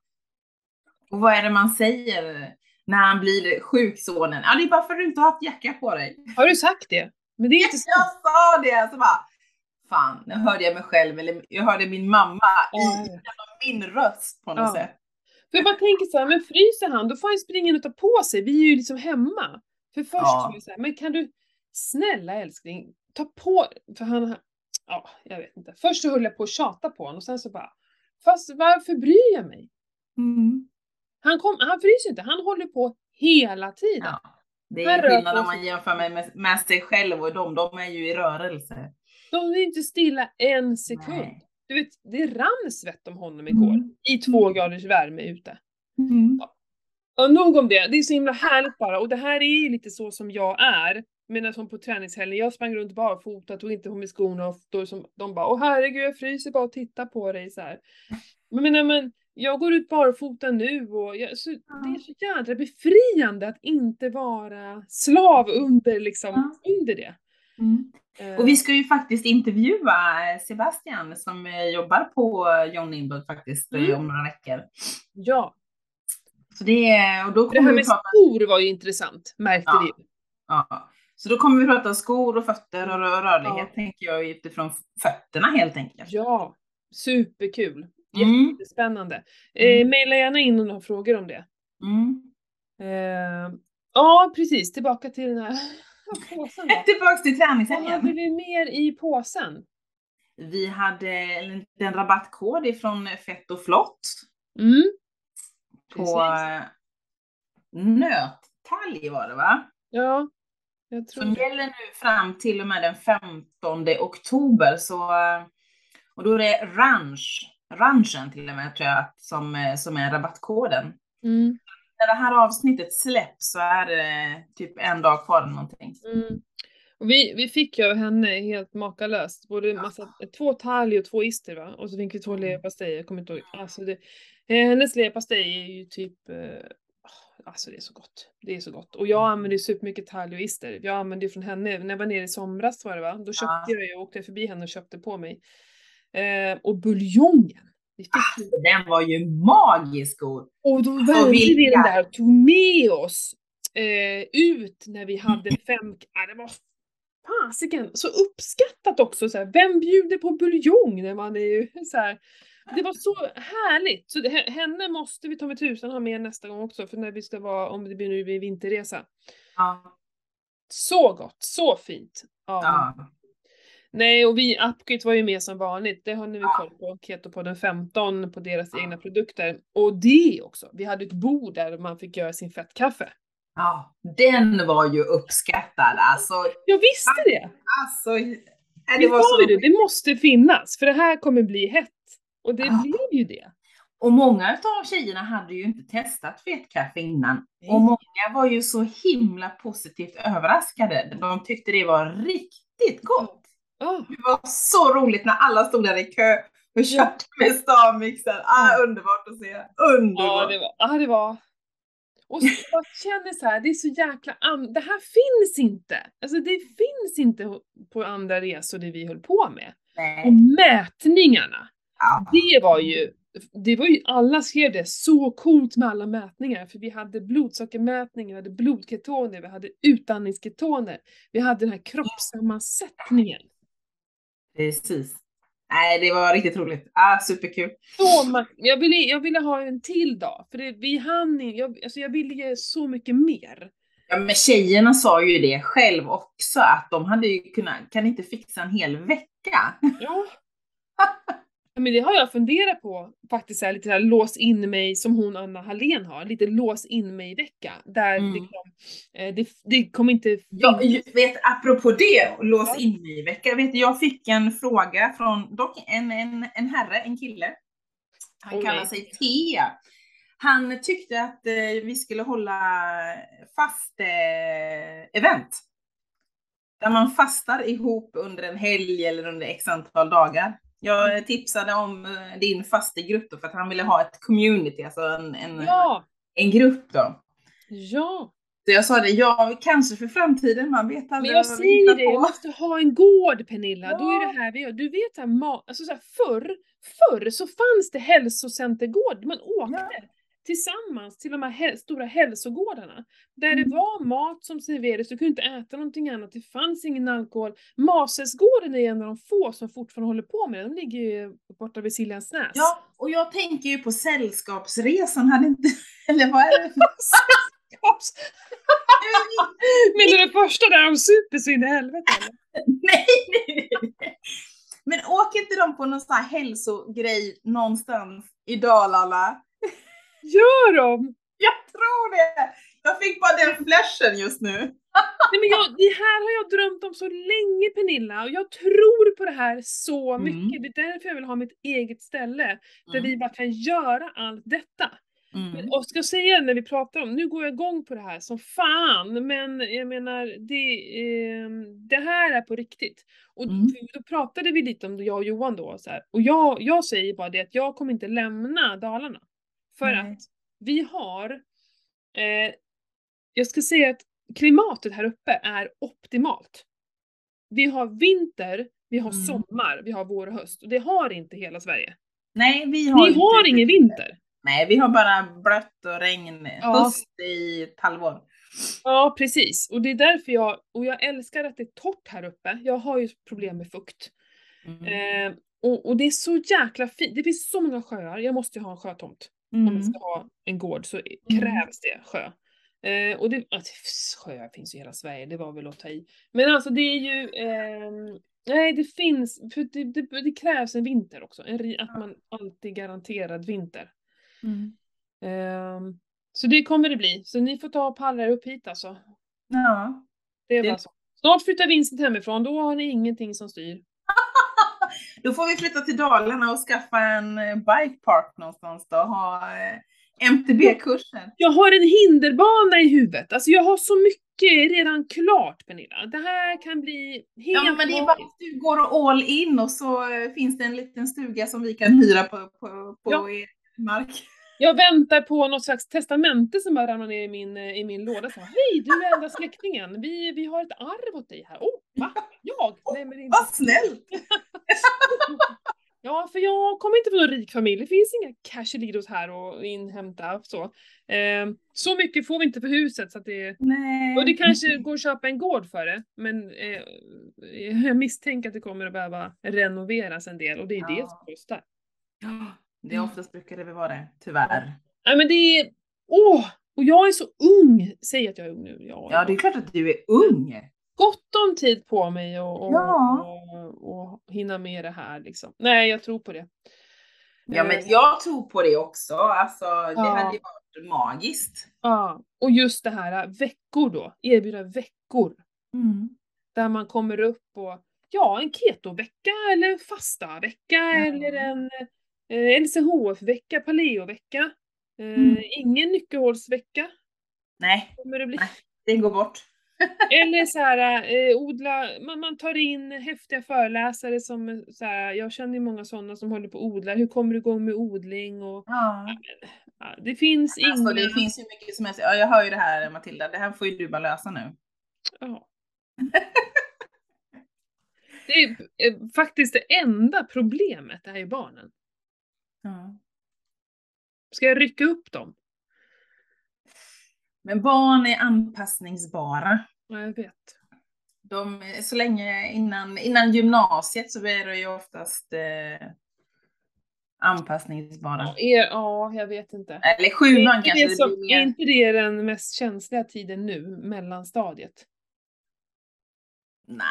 Och vad är det man säger när han blir sjuk, sonen? Ja, det är bara för att du inte har haft jacka på dig. Har du sagt det? Men det är inte Jag sant. sa det! Så bara, fan, nu hörde jag mig själv, eller jag hörde min mamma i min röst på något Ja. sätt. För jag bara tänker så här, men fryser han då får han springa in och ta på sig, vi är ju liksom hemma. För först Ja. var jag så här, men kan du, snälla älskling, ta på, för han, ja, jag vet inte. Först så höll jag på att tjata på honom och sen så bara, fast varför bryr jag mig? Mm. Han, kom, han fryser inte, han håller på hela tiden. Ja. Det är skillnad om man jämför med, med, med sig själv och dem, de är ju i rörelse. De är inte stilla en sekund. Nej. Du vet, det rann svett om honom igår. Mm. I två graders värme ute. Mm. Och nog om det, det är så himla härligt bara. Och det här är ju lite så som jag är. Men som på träningshelgen, jag sprang runt barfota, tog inte på mig skorna och då som, de bara åh herregud jag fryser bara och tittar på dig så här. Men, men, men jag går ut barfota nu och jag, så, det är så jädra befriande att inte vara slav under liksom, under det. Mm. Eh, Och vi ska ju faktiskt intervjua eh, Sebastian som eh, jobbar på eh, John Lindblad faktiskt eh, Mm. om några veckor. Ja, Så det och då det här kommer vi med prata, skor var ju intressant, märkte Ja. vi. ja. Så då kommer vi prata skor och fötter och rö- rörlighet Ja. tänker jag utifrån fötterna helt enkelt. Ja, superkul. Mm. Jättespännande. Eh, Mm. maila gärna in om du har frågor om det. Mm. Eh, ja, precis. Tillbaka till den här påsen då. Tillbaks till Vad hade träningshelgen. vi mer i påsen? Vi hade en liten rabattkod ifrån Fett och Flott Mm. på Precis. eh, nöttalg var det va? Ja, jag tror Som det. gäller nu fram till och med den 15 oktober. Så, eh, och då är det ranch, ranchen till och med tror jag, som, eh, som är rabattkoden. Mm. När det här avsnittet släpps så är det typ en dag kvar eller någonting. Mm. Och vi, vi fick ju av henne helt makalöst, både massa, två talg och två ister va? Och så fick vi två leverpastejer, jag kommer inte ihåg. Alltså det, eh, hennes leverpastej är ju typ, eh, alltså det är så gott. Det är så gott. Och jag använder ju supermycket talg och ister. Jag använde ju från henne, när jag var nere i somras var det va? Då köpte Ja. jag ju, åkte jag förbi henne och köpte på mig. Eh, och buljongen. Ju Den var ju magisk god. och då Alltså, värmde vi den där och tog med oss eh, ut när vi hade fem... Ja, det var fasiken så uppskattat också. Så här, vem bjuder på buljong när man är ju så här. Det var så härligt. Så det, he- henne måste vi ta med tusan ha med nästa gång också för när vi ska vara, om det blir nu vid vinterresa. Ja. Så gott, så fint. Ja. ja. Nej, och vi, Upgate var ju med som vanligt. Det har ni väl koll på. Ketopodden 15 på deras Ja. egna produkter. Och det också. Vi hade ett bord där man fick göra sin fettkaffe. ja. Den var ju uppskattad. Alltså, Jag visste det! alltså. äh, Det Det var så det, det måste finnas. För det här kommer bli hett. Och det Ja. blev ju det. Och många av tjejerna hade ju inte testat fetkaffe innan. Nej. Och många var ju så himla positivt överraskade. De tyckte det var riktigt gott. Ah, Det var så roligt när alla stod där i kö och körde med stavmixen. Ah, Ja. underbart att se. ja, Underbart. det var... Ah, det var... Och så jag känner så här, det är så jäkla... Det här finns inte! Alltså det finns inte på andra resor det vi höll på med. Och Nej. mätningarna! Ja. Det var ju, det var ju, alla skrev det, så coolt med alla mätningar. För vi hade blodsockermätningar, vi hade blodketoner, vi hade utandningsketoner. Vi hade den här kroppssammansättningen. Precis. Nej, det var riktigt roligt. Ah, superkul. Så jag, ville, jag ville ha en till dag, för det, vi hann jag, alltså jag ville ge så mycket mer. Ja, men tjejerna sa ju det själv också, att de hade ju kunnat, kan inte fixa en hel vecka? Ja. Ja, Men det har jag funderat på faktiskt, så här, lite så här, lås in mig som hon Anna Hallén har, lite lås in mig vecka. Där Mm. liksom, eh, det, det kommer inte finnas- vet, apropå det, lås Ja. in mig i vecka. Jag vet, jag fick en fråga från dock en, en, en herre, en kille. Han Oj. kallar sig Thea. Han tyckte att eh, vi skulle hålla fast eh, event. Där man fastar ihop under en helg eller under x antal dagar. Jag tipsade om eh, din fastegrupp då för att han ville ha ett community, alltså en, en, Ja! en grupp då. Ja! Så jag sa det, ja kanske för framtiden, man vet Men aldrig jag vad vi säger det, jag på. måste ha en gård Pernilla, då är Ja. det här vi gör. Du vet här, alltså så här, förr, förr så fanns det hälsocentergård, man åkte tillsammans till de här stora hälsogårdarna. Där det Mm. var mat som serverades, du kunde inte äta någonting annat, det fanns ingen alkohol. Masesgården är en av de få som fortfarande håller på med det, de ligger ju borta vid Siljansnäs. Ja, och jag tänker ju på Sällskapsresan, hade inte, eller vad är det? Men det första där, de super så in i helvete eller? nej, nej, nej. Men åker inte de på någon sån här hälsogrej någonstans i Dalarna? Gör de? Jag tror det! Jag fick bara den flashen just nu. Nej men jag, det här har jag drömt om så länge Pernilla och jag tror på det här så Mm. mycket. Det är därför jag vill ha mitt eget ställe där Mm. vi bara kan göra allt detta. Mm. Men, och ska säga när vi pratar om, nu går jag igång på det här som fan, men jag menar det, ehm, det här är på riktigt. Och Mm. då pratade vi lite om det, jag och Johan då, så här. och jag, jag säger bara det att jag kommer inte lämna Dalarna. För Nej. att vi har, eh, jag ska säga att klimatet här uppe är optimalt. Vi har vinter, vi har Mm. sommar, vi har vår och höst. Och det har inte hela Sverige. Nej, vi har, Ni har ingen vinter. Nej, vi har bara blött och regn, Ja. höst i ett halvår. Ja, precis. Och det är därför jag, och jag älskar att det är torrt här uppe. Jag har ju problem med fukt. Mm. Eh, och, och det är så jäkla fint. Det finns så många sjöar. Jag måste ju ha en sjötomt. Om Mm. jag ska ha en gård så Mm. krävs det sjö. Eh, och det, att, sjöar finns ju i hela Sverige, det var väl att ta i. Men alltså det är ju, ehm, nej det finns, för det, det, det krävs en vinter också. En, att man alltid garanterad vinter. Mm. Ehm, så det kommer det bli. Så ni får ta och palla er upp hit alltså. Ja. Det är Det- bara så. Snart flyttar Vincent hemifrån, då har ni ingenting som styr. Då får vi flytta till Dalarna och skaffa en eh, bike park någonstans då. Ha eh, MTB-kurser. Jag har en hinderbana i huvudet. Alltså jag har så mycket redan klart Pernilla. Det här kan bli helt Ja, men det är bara att du går all in och så eh, finns det en liten stuga som vi kan hyra på, på, på Ja. er mark. Jag väntar på något slags testamente som bara ramlar ner i min, eh, i min låda. Så, Hej, du är enda släktingen. Vi, vi har ett arv åt dig här. Åh, va? Jag? Nej, men det inte... Vad snällt! Ja, för jag kommer inte från någon rik familj. Det finns inga cashelidos här att inhämta. Så. Eh, så mycket får vi inte för huset så att det... Nej. Och det kanske går att köpa en gård för det, men eh, jag misstänker att det kommer att behöva renoveras en del och det är det Ja. som kostar. Ja, Det är oftast brukar det väl vara det, tyvärr. Nej men det är... Åh! Och jag är så ung! Säg att jag är ung nu. Ja, Ja, det är klart att du är ung. gott om tid på mig och, och, Ja. och, och hinna med det här liksom. Nej, jag tror på det. Ja, men Eh, jag tror på det också. Alltså, det Ja. hade ju varit magiskt. Ja, och just det här veckor då, erbjuda veckor. Där man kommer upp och, ja en ketovecka eller en fasta vecka eller en eh, LCHF-vecka, paleovecka. Eh, Mm. Ingen nyckelhålsvecka Nej, kommer det bli. Nej. det går bort. Eller så här, eh, odla, man, man tar in häftiga föreläsare som eh, så här, jag känner ju många sådana som håller på och odlar. Hur kommer du igång med odling? Och, Ja. ja, det finns inga... Alltså, det finns ju mycket som helst. Ja, jag hör ju det här Matilda, det här får ju du bara lösa nu. Ja. Det är eh, faktiskt det enda problemet, det är ju barnen. Ja. Ska jag rycka upp dem? Men barn är anpassningsbara. Ja, jag vet. De, så länge innan, innan gymnasiet så är det ju oftast eh, anpassningsbara. Ja, er, ja, jag vet inte. Eller sjuan kanske det det som, blir är inte det den mest känsliga tiden nu, mellanstadiet? Nej.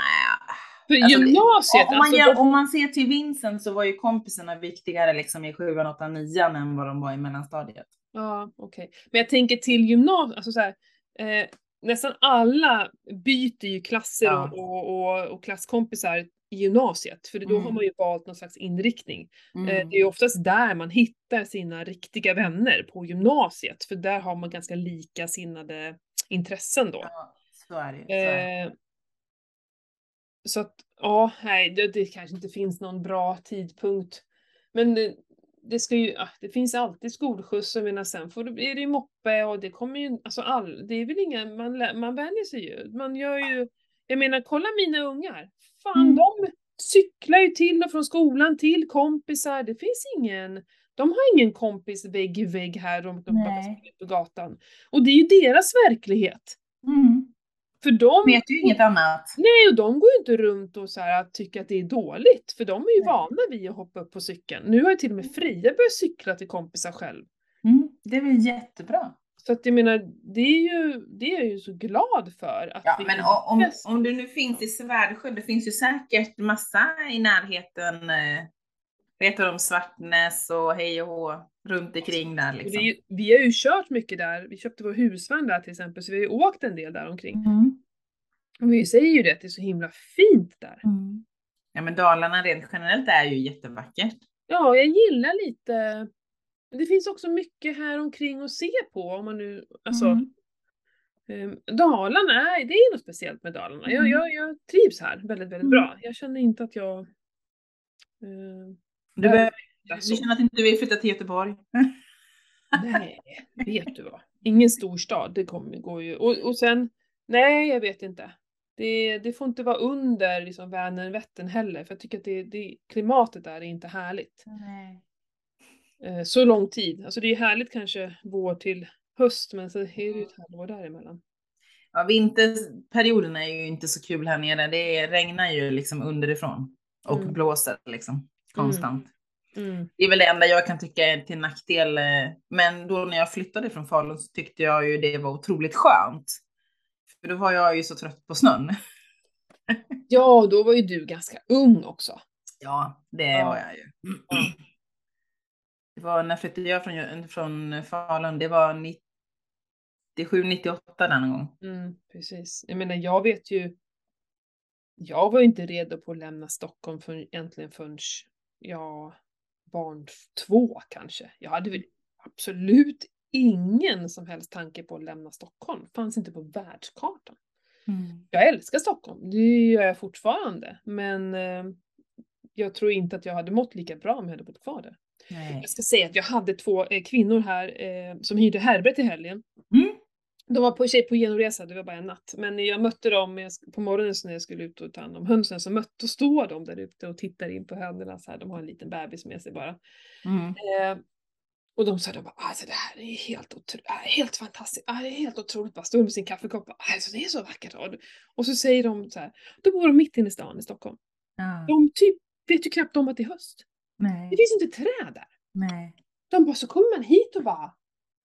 För Alltså, gymnasiet, om, man alltså, gör, de- om man ser till Vincent så var ju kompisarna viktigare liksom i sjuan, åttan, nian än vad de var i mellanstadiet. Ja, okej. Men jag tänker till gymnasiet, alltså så här, eh, nästan alla byter ju klasser Ja. och, och, och, klasskompisar i gymnasiet, för då har Mm. man ju valt någon slags inriktning. Eh, Mm. Det är ju oftast där man hittar sina riktiga vänner, på gymnasiet, för där har man ganska likasinnade intressen då. Ja, så är det. Så är det. Eh, så att, ja, nej, det, det kanske inte finns någon bra tidpunkt. Men det, det ska ju, det finns alltid skolskjuts, jag menar sen får det, är det ju moppe och det kommer ju, alltså all, det är väl inga, man, man vänjer sig ju. Man gör ju, jag menar kolla mina ungar. Fan, Mm. de cyklar ju till och från skolan till kompisar, det finns ingen, de har ingen kompis vägg i vägg här, ut på gatan. Och det är ju deras verklighet. Mm. För de Vet ju inget annat. Nej, och de går ju inte runt och så här att tycka att det är dåligt, för de är ju Nej. vana vid att hoppa upp på cykeln. Nu har ju till och med Fria börjat cykla till kompisar själv. Mm. Det är väl jättebra. Så att jag menar, det är ju, det är jag ju så glad för. Att Ja, men om, om du nu finns i Svärdsjö, det finns ju säkert massa i närheten. Eh, heter de? Svartnäs och hej och hå runt omkring där liksom. ju, vi har ju kört mycket där, vi köpte vår husvagn där till exempel, så vi har ju åkt en del där omkring. Mm. Och vi säger ju det, att det är så himla fint där. Mm. Ja, men Dalarna rent generellt är ju jättevackert. Ja, jag gillar lite, det finns också mycket här omkring att se på om man nu, alltså Mm. Ehm, Dalarna, är, det är något speciellt med Dalarna. Jag, Mm. jag, jag trivs här väldigt, väldigt Mm. bra. Jag känner inte att jag... ehm, Du, behöver du så. känner att inte du vill flytta till Göteborg? Nej, vet du vad. Ingen storstad, det kommer, går ju. Och, och sen, nej jag vet inte. Det, det får inte vara under liksom, Vänern, Vättern heller, för jag tycker att det, det, klimatet där är inte härligt. Nej. Eh, så lång tid. Alltså det är härligt kanske vår till höst, men så är det ju ett halvår däremellan. Ja, vinterperioden är ju inte så kul här nere. Det regnar ju liksom underifrån och Mm. blåser liksom konstant. Mm. Det är väl det enda jag kan tycka är till nackdel. eh, Men då när jag flyttade från Falun så tyckte jag ju det var otroligt skönt. För då var jag ju så trött på snön. Ja, då var ju du ganska ung också. Ja, det Ja. var jag ju. Det var när flyttade jag från, från Falun? Det var 97, 98 den gång. Mm, precis. Jag menar, jag vet ju. Jag var ju inte redo på att lämna Stockholm för, egentligen förrän jag barn två kanske. Jag hade väl absolut ingen som helst tanke på att lämna Stockholm. Fanns inte på världskartan. Jag älskar Stockholm, det gör jag fortfarande. Men eh, jag tror inte att jag hade mått lika bra om jag hade bott kvar där. Nej. Jag ska säga att jag hade två eh, kvinnor här eh, som hyrde Herbert i helgen. Mm. De var på på genomresa, det var bara en natt. Men jag mötte dem på morgonen när jag skulle ut och ta hand om hönsen så mötte och står de där ute och tittar in på hönorna så här. De har en liten bebis med sig bara. Mm. Eh, och de sa då bara, alltså det här är helt, otro- helt fantastiskt, ah, det är helt otroligt, bara stod med sin kaffekopp, alltså det är så vackert. Och, så säger de så här, då bor de mitt inne i stan i Stockholm. Ja. De typ vet ju knappt om att det är höst. Det Nej. finns inte träd där. Nej. De bara, så kommer man hit och bara,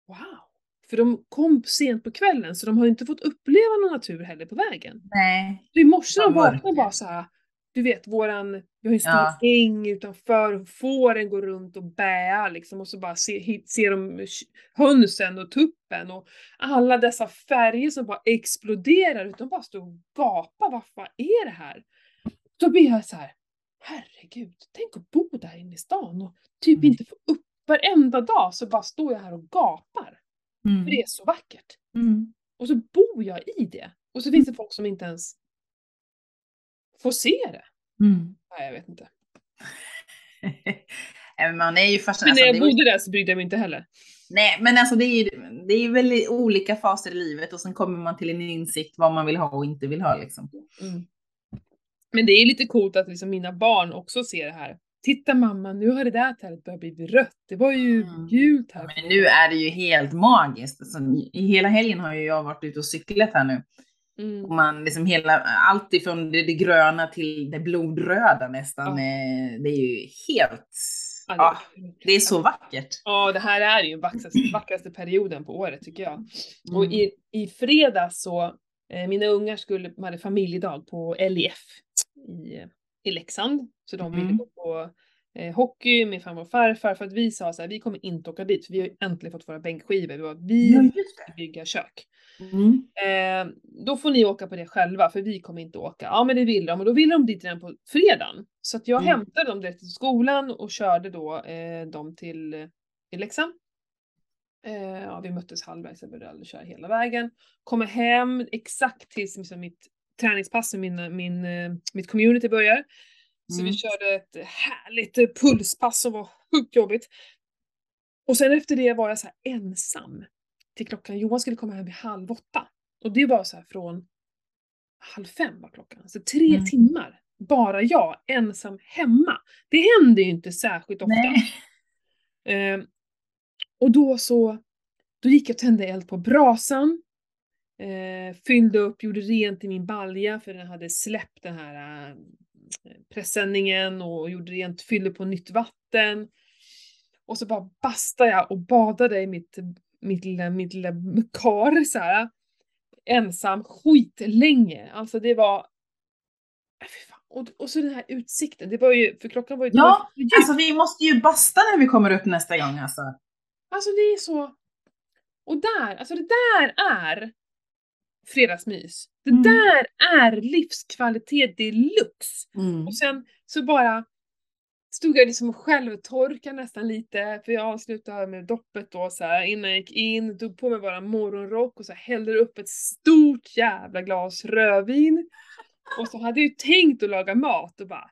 wow. För de kom sent på kvällen så de har inte fått uppleva någon natur heller på vägen. Nej. Så i morse de vaknade bara så här. Du vet våran, vi har ju en stor Ja. äng utanför, fåren går runt och bäar liksom och så bara ser, hit- ser de hönsen och tuppen och alla dessa färger som bara exploderar utan bara står och gapar, vad fan är det här? Då blir jag så här, herregud, tänk att bo där inne i stan och typ Mm. inte få upp varenda dag så bara står jag här och gapar. Mm. För det är så vackert. Mm. Och så bor jag i det. Och så finns det folk som inte ens får se det. Mm. Nej, jag vet inte. Men Man är ju Men fascinerad. när jag Alltså, ju- bodde där så brydde jag mig inte heller. Nej, men alltså det är ju det är väldigt olika faser i livet och sen kommer man till en insikt vad man vill ha och inte vill ha liksom. Men det är lite coolt att liksom mina barn också ser det här. Titta mamma, nu har det där trädet börjat bli rött. Det var ju Mm. gult här. Men nu är det ju helt magiskt. Alltså, I hela helgen har ju jag varit ute och cyklat här nu. Mm. Och man liksom hela, allt ifrån det, det gröna till det blodröda nästan. Ja. Det är ju helt, Ja, det- det är så vackert. Ja, det här är ju vackraste, vackraste perioden på året tycker jag. Och Mm. i, i fredags så, eh, mina ungar skulle, de hade familjedag på LIF i, eh, i Leksand. Så de ville Mm. gå på eh, hockey, min farmor och farfar, för att vi sa så här, vi kommer inte åka dit, för vi har ju äntligen fått våra bänkskivor. Vi var, vi Ja, ska bygga kök. Mm. Eh, då får ni åka på det själva, för vi kommer inte åka. Ja, men det vill de, och då ville de dit redan på fredagen. Så att jag Mm. hämtade dem direkt till skolan och körde då eh, dem till, till Leksand. Eh, ja, vi möttes halvvägs, jag behövde aldrig köra hela vägen. Kommer hem exakt tills liksom, mitt träningspass med min, min, eh, mitt community börjar. Så vi Mm. körde ett härligt eh, pulspass som var sjukt jobbigt. Och sen efter det var jag så ensam till klockan, Johan skulle komma hem vid halv åtta. Och det var så här från halv fem var klockan. Så tre Mm. timmar, bara jag, ensam hemma. Det händer ju inte särskilt ofta. Eh, och då så, då gick jag och tände eld på brasan. Eh, fyllde upp, gjorde rent i min balja för den hade släppt den här eh, presenningen och gjorde rent, fyllde på nytt vatten. Och så bara bastade jag och badade i mitt, mitt lilla, mitt lilla kar så här. Ensam skitlänge. Alltså det var... Äh. Och, och så den här utsikten, det var ju, för klockan var ju... var Ja, ju djupt. Alltså vi måste ju basta när vi kommer upp nästa gång alltså. Alltså det är så... Och där, alltså det där är fredagsmys. Det Mm. där är livskvalitet deluxe. Mm. Och sen så bara stod jag liksom och självtorkade nästan lite, för jag avslutade med doppet då så här innan jag gick in, tog på mig bara morgonrock och så här hällde upp ett stort jävla glas rödvin. Och så hade jag ju tänkt att laga mat och bara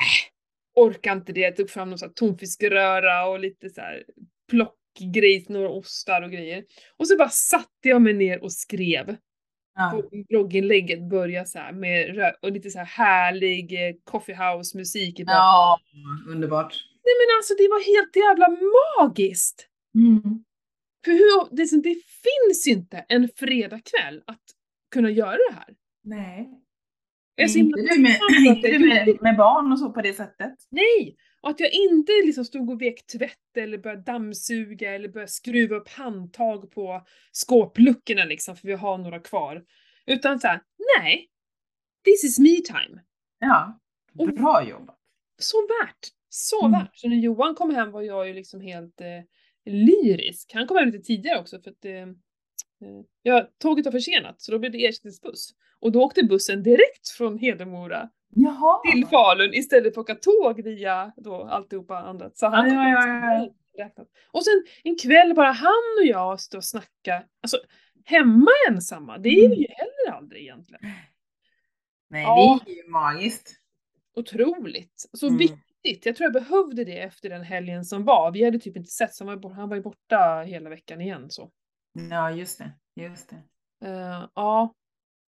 äh, orkar inte det. Jag tog fram någon sån här tonfiskröra och lite så här plockgrejs, några ostar och grejer. Och så bara satte jag mig ner och skrev Ja. blogginlägget börja så här med och lite så här härlig eh, coffeehouse musik i bakgrunden. ja, underbart. Nej men alltså det var helt jävla magiskt! Mm. För hur, det, det finns inte en fredagkväll att kunna göra det här. Nej. Inte du, med, inte du med, med barn och så på det sättet. Nej! Och att jag inte liksom stod och vek tvätt eller började dammsuga eller började skruva upp handtag på skåpluckorna liksom för vi har några kvar. Utan så här, nej! This is me time. Ja, Och- bra jobbat. Så värt! Så Mm. värt! Så när Johan kom hem var jag ju liksom helt eh, lyrisk. Han kom hem lite tidigare också för att eh, eh, ja, tåget var försenat så då blev det ersättningsbuss. Och då åkte bussen direkt från Hedemora Jaha. till Falun istället för att åka tåg via då alltihopa annat. Så han Ja, ja, ja. Och sen en kväll bara han och jag stå och snacka. Alltså hemma ensamma, det är vi Mm. ju heller aldrig egentligen. Nej, Ja. det är ju magiskt. Otroligt. Så Mm. viktigt. Jag tror jag behövde det efter den helgen som var. Vi hade typ inte sett, så han var, han var ju borta hela veckan igen så. Ja, just det. Just det. Eh, ja,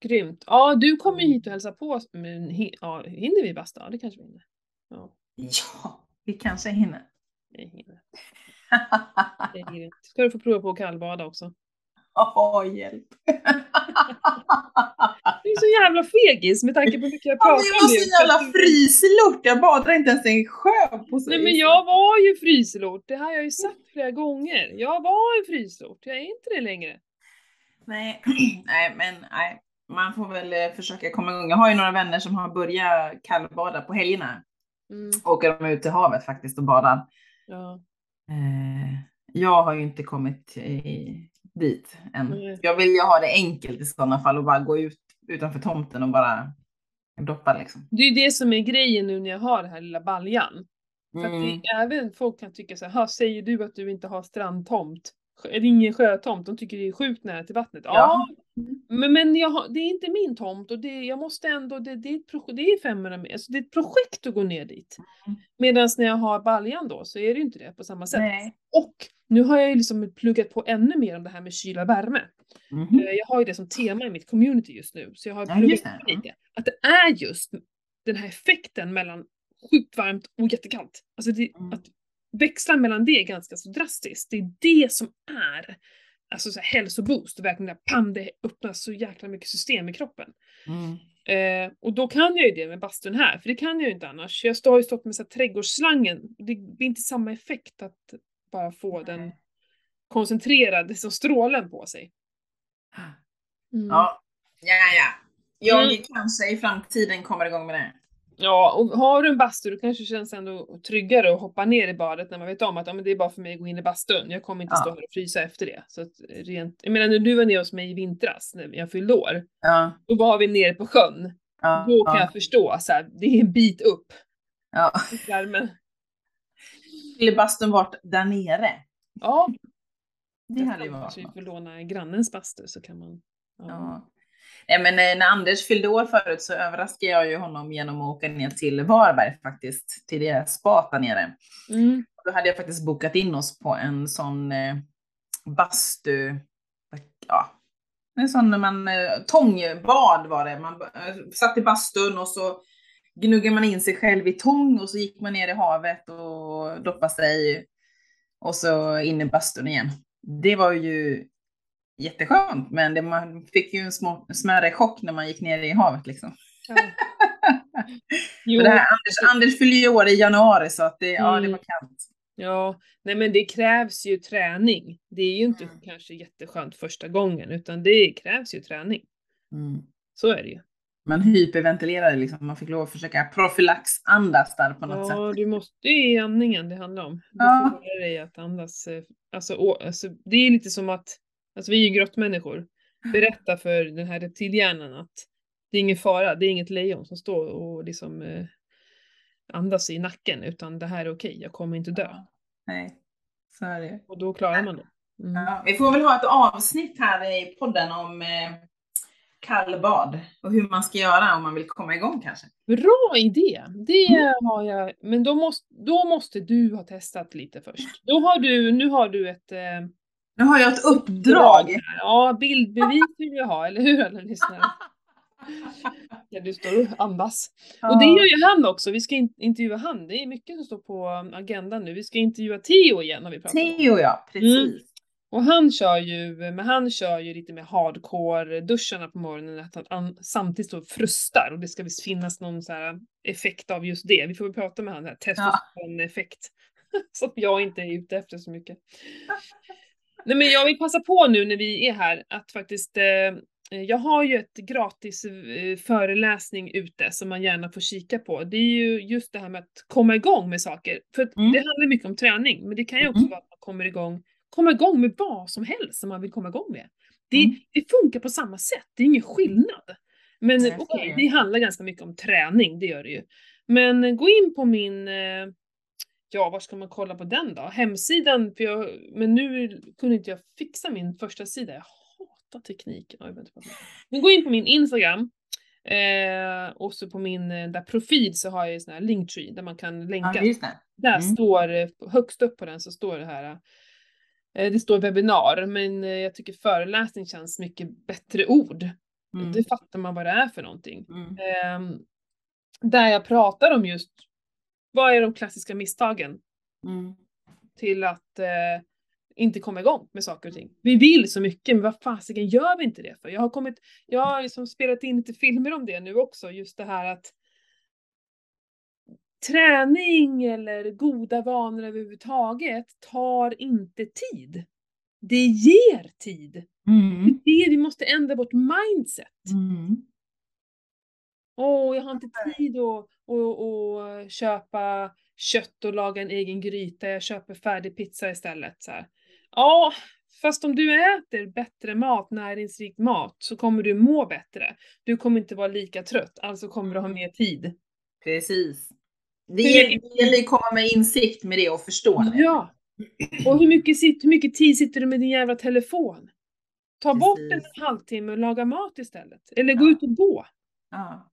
grymt. Ja, du kommer Mm. ju hit och hälsa på men ja, hinner vi basta? Ja, det kanske vi hinner. Ja, Ja, vi kanske hinner. vi hinner. Det är grymt. Ska du få prova på att kallbada också. Åh, hjälp. Du är så jävla fegis med tanke på hur mycket jag Ja, pratar men jag var så jävla fryslort. Jag badar inte ens i en sjö på så Nej men jag var ju fryslort, det här har jag ju sagt flera gånger. Jag var en fryslort, jag är inte det längre. Nej, nej, men nej. Man får väl eh, försöka komma igång. Jag har ju några vänner som har börjat kallbada på helgerna. Mm, Åker de ut till havet faktiskt och badar. ja. Eh, jag har ju inte kommit dit än. Nej. Jag vill ju ha det enkelt i sådana fall och bara gå ut utanför tomten och bara doppa liksom. Det är ju det som är grejen nu när jag har den här lilla baljan. För att Mm. det, även folk kan tycka så här, "Ha, säger du att du inte har strandtomt? Ingen sjötomt? De tycker det är sjukt nära till vattnet. Ja, men, men jag har, det är inte min tomt och det, jag måste ändå, det, det, är, ett proje- det är 500 meter, alltså det är ett projekt att gå ner dit. Mm. Medan när jag har baljan då så är det ju inte det på samma sätt. Nej. Och nu har jag ju liksom pluggat på ännu mer om det här med kyla och värme. Eh, Jag har ju det som tema i mitt community just nu, så jag har Ja, pluggat det. lite. Att det är just den här effekten mellan sjukt varmt och jättekallt. Alltså det, Mm. att växla mellan det är ganska så drastiskt. Det är det som är alltså så här hälsoboost, verkligen där pam, det öppnas så jäkla mycket system i kroppen. Mm. Eh, och då kan jag ju det med bastun här, för det kan jag ju inte annars. Jag står- har ju stått med så här trädgårdsslangen, det blir inte samma effekt att bara få den koncentrerad som strålen på sig. Mm. Ja, ja, ja. Jag Mm. kanske i framtiden kommer igång med det. Ja, och har du en bastu då kanske det känns ändå tryggare att hoppa ner i badet när man vet om att ja, men det är bara för mig att gå in i bastun. Jag kommer inte Ja. stå här och frysa efter det. Så att rent, jag menar när du var nere hos mig i vintras när jag fyllde år, Ja. då var vi nere på sjön. Ja. Då kan ja. jag förstå så här, det är en bit upp ja. värmen. Skulle bastun varit där nere? Ja, Det hade ju varit något. får låna grannens bastu så kan man. Ja. Nej, men eh, när Anders fyllde år förut så överraskade jag ju honom genom att åka ner till Varberg faktiskt, till deras spa där nere. Mm. Då hade jag faktiskt bokat in oss på en sån eh, bastu, ja, en sån när man, eh, tångbad var det. Man satt i bastun och så gnuggade man in sig själv i tång och så gick man ner i havet och doppade sig och så in i bastun igen. Det var ju jätteskönt, men det, man fick ju en små, smärre chock när man gick ner i havet liksom. Ja. Det här, Anders, Anders fyller ju år i januari så att det, ja, det Mm. var kallt. ja, nej men det krävs ju träning. Det är ju inte Mm. kanske jätteskönt första gången utan det krävs ju träning. Mm. Så är det ju. Man hyperventilerade liksom, man fick lov att försöka profylaxandas där på något sätt. Ja, du måste, det är andningen det handlar om. Du Ja. får lära dig att andas. eh, Alltså, alltså, det är lite som att, alltså vi är ju grottmänniskor. Berätta för den här reptilhjärnan att det är ingen fara, det är inget lejon som står och liksom eh, andas i nacken utan det här är okej, jag kommer inte dö. Nej, så är det. Och då klarar man det. Mm. Ja, vi får väl ha ett avsnitt här i podden om eh, kallbad och hur man ska göra om man vill komma igång kanske. Bra idé! Det har jag, men då måste, då måste du ha testat lite först. Då har du, nu har du ett eh, Nu har jag ett uppdrag. Ja, bildbevis vill vi ha, eller hur alla lyssnare? Ja, du står och andas. Och det gör ju han också, vi ska in, intervjua han. Det är mycket som står på agendan nu. Vi ska intervjua Theo igen har vi pratat om. Theo ja, precis. Mm. Och han kör ju, men han kör ju lite mer hardcore-duscharna på morgonen, att han an, samtidigt så frustar och det ska visst finnas någon så här effekt av just det. Vi får väl prata med han, här testosteron-effekt. Som jag inte är ute efter så mycket. Nej men jag vill passa på nu när vi är här att faktiskt eh, jag har ju ett gratis eh, föreläsning ute som man gärna får kika på. Det är ju just det här med att komma igång med saker. För Mm. det handlar mycket om träning, men det kan ju också Mhm. vara att man kommer igång, komma igång med vad som helst som man vill komma igång med. Det, Mm. det funkar på samma sätt, det är ingen skillnad. Men okej, är det. handlar ganska mycket om träning, det gör det ju. Men gå in på min eh, Ja, var ska man kolla på den då? Hemsidan, för jag, men nu kunde inte jag fixa min första sida. Jag hatar tekniken. Oj, vänta på. Men gå in på min Instagram. Eh, och så på min eh, där profil så har jag en sån här linktree där man kan länka. Ja, det. Där Mm. står, eh, högst upp på den så står det här. Eh, det står webbinar, men eh, jag tycker föreläsning känns mycket bättre ord. Mm. Det fattar man vad det är för någonting. Mm. Ehm, där jag pratar om just vad är de klassiska misstagen Mm. till att eh, inte komma igång med saker och ting. Vi vill så mycket, men vad fasiken gör vi inte det för? Jag har kommit, jag har liksom spelat in lite filmer om det nu också, just det här att träning eller goda vanor överhuvudtaget tar inte tid. Det ger tid. Mm. Det är det vi måste ändra vårt mindset. Mm. Åh, jag har inte tid att, att, att köpa kött och laga en egen gryta, jag köper färdig pizza istället. Så. Ja, fast om du äter bättre mat, näringsrik mat, så kommer du må bättre. Du kommer inte vara lika trött, alltså kommer du ha mer tid. Precis. Det gäller att komma med insikt med det och förstå det. Ja! Och hur mycket, hur mycket tid sitter du med din jävla telefon? Ta bort en Precis. halvtimme och laga mat istället. Eller gå Ja. ut och gå. Ja.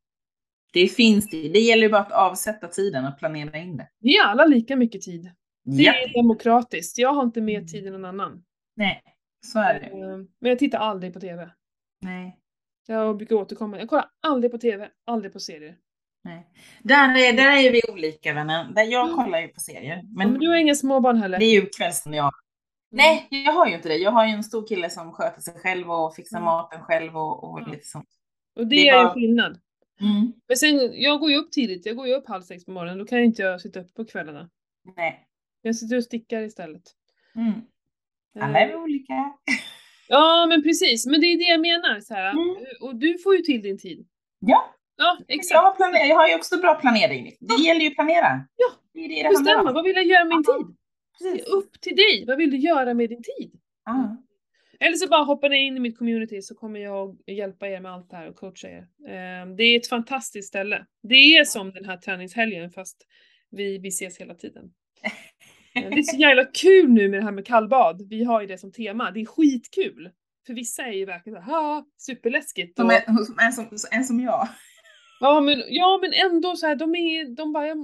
Det finns det. Det gäller ju bara att avsätta tiden och planera in det. Vi har alla lika mycket tid. Det Ja. är demokratiskt. Jag har inte mer tid än någon annan. Nej, så är det. Eh, Men jag tittar aldrig på TV. Nej. Jag brukar återkomma. Jag kollar aldrig på TV, aldrig på serier. Nej. Där, är, där är vi olika vänner. Där jag kollar ju på serier. Men, Men men du har inga småbarn heller? det är ju kvällstid jag Nej, jag har ju inte det. Jag har ju en stor kille som sköter sig själv och fixar Mm. maten själv och, och Ja. lite sånt. Och det, det är är ju bara- skillnad. Mm. Men sen, jag går ju upp tidigt. Jag går ju upp halv sex på morgonen. Då kan jag inte jag sitta upp på kvällarna. Nej. Jag sitter och stickar istället. Mm. Alla är Eh, vi olika. Ja, men precis. Men det är det jag menar. Så här. Mm. Och du får ju till din tid. Ja. Ja, Jag exakt. har, planer- jag har ju också bra planering. Det gäller ju att planera. Ja, Det är det det Bestämma, vad vill jag göra med min tid? Det Precis. är upp till dig. Vad vill du göra med din tid? Ja. Eller så bara hoppar ni in i mitt community så kommer jag hjälpa er med allt det här och coacha er. Eh, Det är ett fantastiskt ställe. Det är som den här träningshelgen fast vi, vi ses hela tiden. Eh, Det är så jävla kul nu med det här med kallbad. Vi har ju det som tema. Det är skitkul. För vissa är ju verkligen såhär, "Ha, superläskigt. Som, Och, är, som, är som, är som jag. ja, men, ja men ändå så här, de är, de bara, jag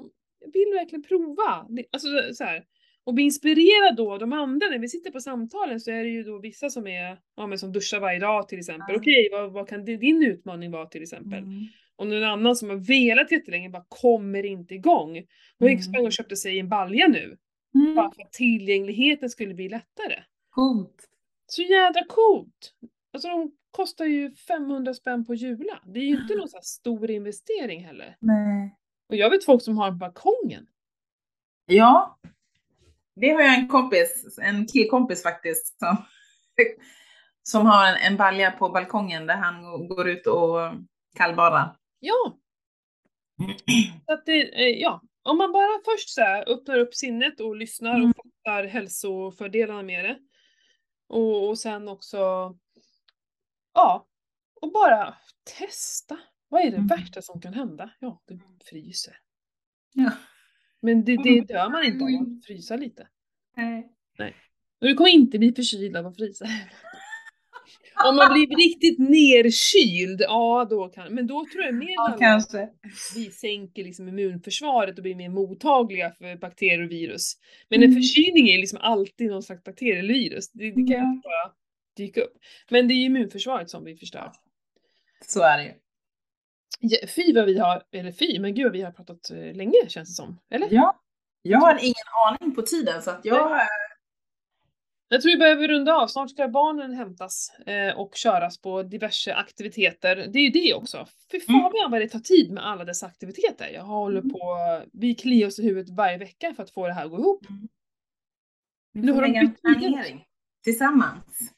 vill verkligen prova. Alltså så här. Och bli inspirerad då av de andra. När vi sitter på samtalen så är det ju då vissa som är, ja men som duschar varje dag till exempel. Ja. Okej, vad, vad kan din utmaning vara till exempel? Mm. Och någon annan som har velat jättelänge bara kommer inte igång. Och Mm. sprang och köpte sig en balja nu. Mm. Bara för att tillgängligheten skulle bli lättare. Coolt. Så jädra coolt! Alltså de kostar ju 500 spänn på Jula. Det är ju inte någon så stor investering heller. Nej. Och jag vet folk som har balkongen. Ja. Det har jag en kompis, en killkompis faktiskt, som, som har en, en balja på balkongen där han går ut och kallbadar. Ja! Så att det, eh, ja, om man bara först så här öppnar upp sinnet och lyssnar Mm. och fattar hälsofördelarna med det. Och, och sen också, ja, och bara testa. Vad är det Mm. värsta som kan hända? Ja, du fryser. Ja. Men det, det Mm. dör man inte av att frysa lite. Nej. Och du kommer inte bli förkyld av att frysa. Om man blir riktigt nerkyld, ja då kan Men då tror jag mer Ja, kanske. vi sänker liksom immunförsvaret och blir mer mottagliga för bakterier och virus. Men en Mm. förkylning är liksom alltid någon slags bakterie eller virus. Det, det kan ju Ja. bara dyka upp. Men det är ju immunförsvaret som vi förstör. Så är det ju. Fy vad vi har, eller fy, men gud vi har pratat eh, länge känns det som. Eller? Ja. Jag har ingen aning på tiden så att jag... Jag tror vi behöver runda av. Snart ska barnen hämtas eh, och köras på diverse aktiviteter. Det är ju det också. Fy Mm. fan vad det tar tid med alla dessa aktiviteter. Jag håller Mm. på, vi kliar oss i huvudet varje vecka för att få det här att gå ihop. Vi Nu har de bytt planering tillsammans.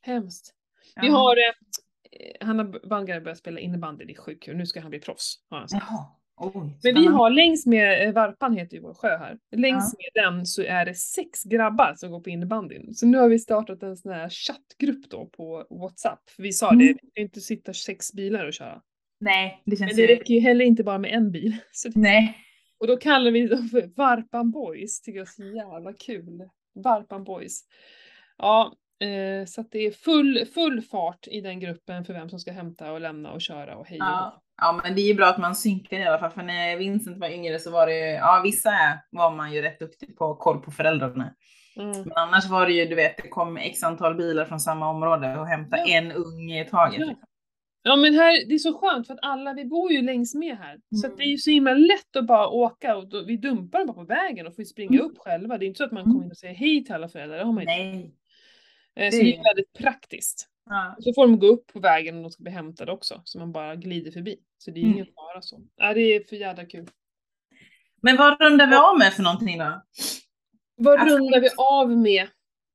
Hemskt. Ja. Vi har, eh, Hanna Bangare börjat spela innebandy, det är sjukt kul. Nu ska han bli proffs. sagt. Jaha. Oj, Men vi har längs med, eh, Varpan heter ju vår sjö här, längs med den så är det sex grabbar som går på innebandyn. Så nu har vi startat en sån här chattgrupp då på WhatsApp. För vi sa det, Mm. vi kan inte sitta sex bilar och köra. Nej, det känns Men det ju... räcker ju heller inte bara med en bil. Så, Nej. och då kallar vi dem för Varpan Boys, tycker jag är så jävla kul. Varpan Boys. Ja, eh, så att det är full, full fart i den gruppen för vem som ska hämta och lämna och köra och hej och hå. Ja. ja, men det är ju bra att man synkar i alla fall. För när Vincent var yngre så var det ju, ja vissa var man ju rätt duktig på koll på föräldrarna. Mm. Men annars var det ju, du vet, det kom x antal bilar från samma område och hämta Ja. en unge i taget. Ja. liksom. Ja men här, det är så skönt för att alla, vi bor ju längs med här. Så Mm. det är ju så himla lätt att bara åka och då, vi dumpar dem bara på vägen och får springa Mm. upp själva. Det är inte så att man Mm. kommer in och säger hej till alla föräldrar, det har man inte. Nej. Eh, Så det är väldigt praktiskt. Ja. Så får de gå upp på vägen och de ska bli hämtade också, så man bara glider förbi. Så det är Mm. ingen fara så. Ja, det är för jävla kul. Men vad rundar vi av med för någonting då? Vad Att rundar vi av med?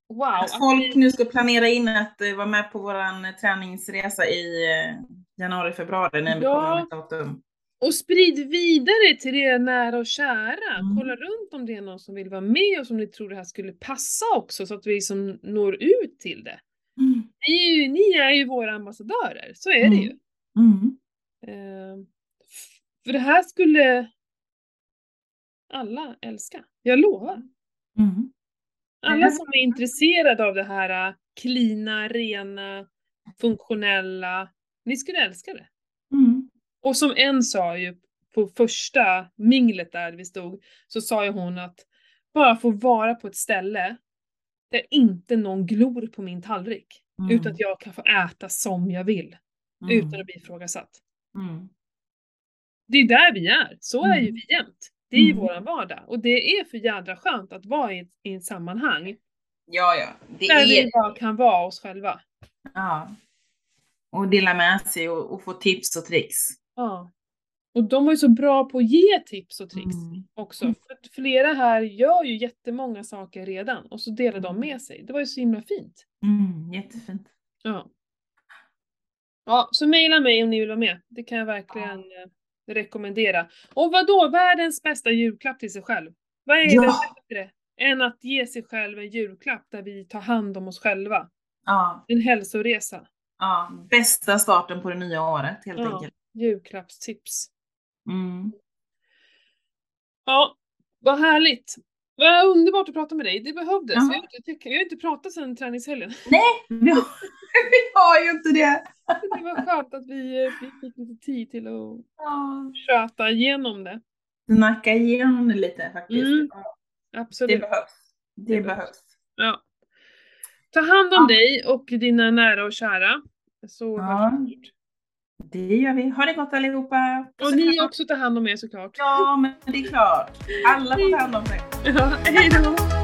Wow! Att folk nu ska planera in att eh, vara med på våran träningsresa i eh, januari, februari när vi Ja. kommer med datum. Och sprid vidare till era nära och kära. Mm. Kolla runt om det är någon som vill vara med och som ni tror det här skulle passa också så att vi som når ut till det. Mm. Ni är ju, ni är ju våra ambassadörer, så är det Mm. ju. Mm. Eh, f- för det här skulle alla älska. Jag lovar. Mm. Alla som är intresserade av det här äh, klina, rena, funktionella. Ni skulle älska det. Och som en sa ju på första minglet där vi stod, så sa ju hon att bara få vara på ett ställe där inte någon glor på min tallrik. Mm. Utan att jag kan få äta som jag vill. Mm. Utan att bli ifrågasatt. Mm. Det är där vi är. Så är ju Mm. vi jämt. Det är ju Mm. våran vardag. Och det är för jädra skönt att vara i ett, i ett sammanhang Ja, ja. Det där vi är, bara kan vara oss själva. ja. Och dela med sig och, och få tips och tricks. Ja. Och de var ju så bra på att ge tips och tricks Mm. också. För att flera här gör ju jättemånga saker redan och så delar de med sig. Det var ju så himla fint. Mm. Jättefint. Ja. Ja, så mejla mig om ni vill vara med. Det kan jag verkligen eh, rekommendera. Och vad då? världens bästa julklapp till sig själv? Vad är Ja. det bättre än att ge sig själv en julklapp där vi tar hand om oss själva? Ja, En hälsoresa. ja. Bästa starten på det nya året helt Ja. enkelt. Julklappstips. Mm. Ja, vad härligt. Vad underbart att prata med dig. Det behövdes. Ja. Vi, har inte, vi har inte pratat sedan träningshelgen. Vi har, vi har ju inte det. Det var skönt att vi, eh, vi fick lite tid till att Ja. köta igenom det. Snacka igenom det lite faktiskt. Mm. Absolut. Det behövs. Det Det behövs. Ja. Ta hand om Ja. dig och dina nära och kära. Så Ja. varsågod. Det gör vi. Ha det gott allihopa. Och ni också ta hand om er såklart. Ja, men det är klart. Alla får ta hand om sig. Ja, hej då!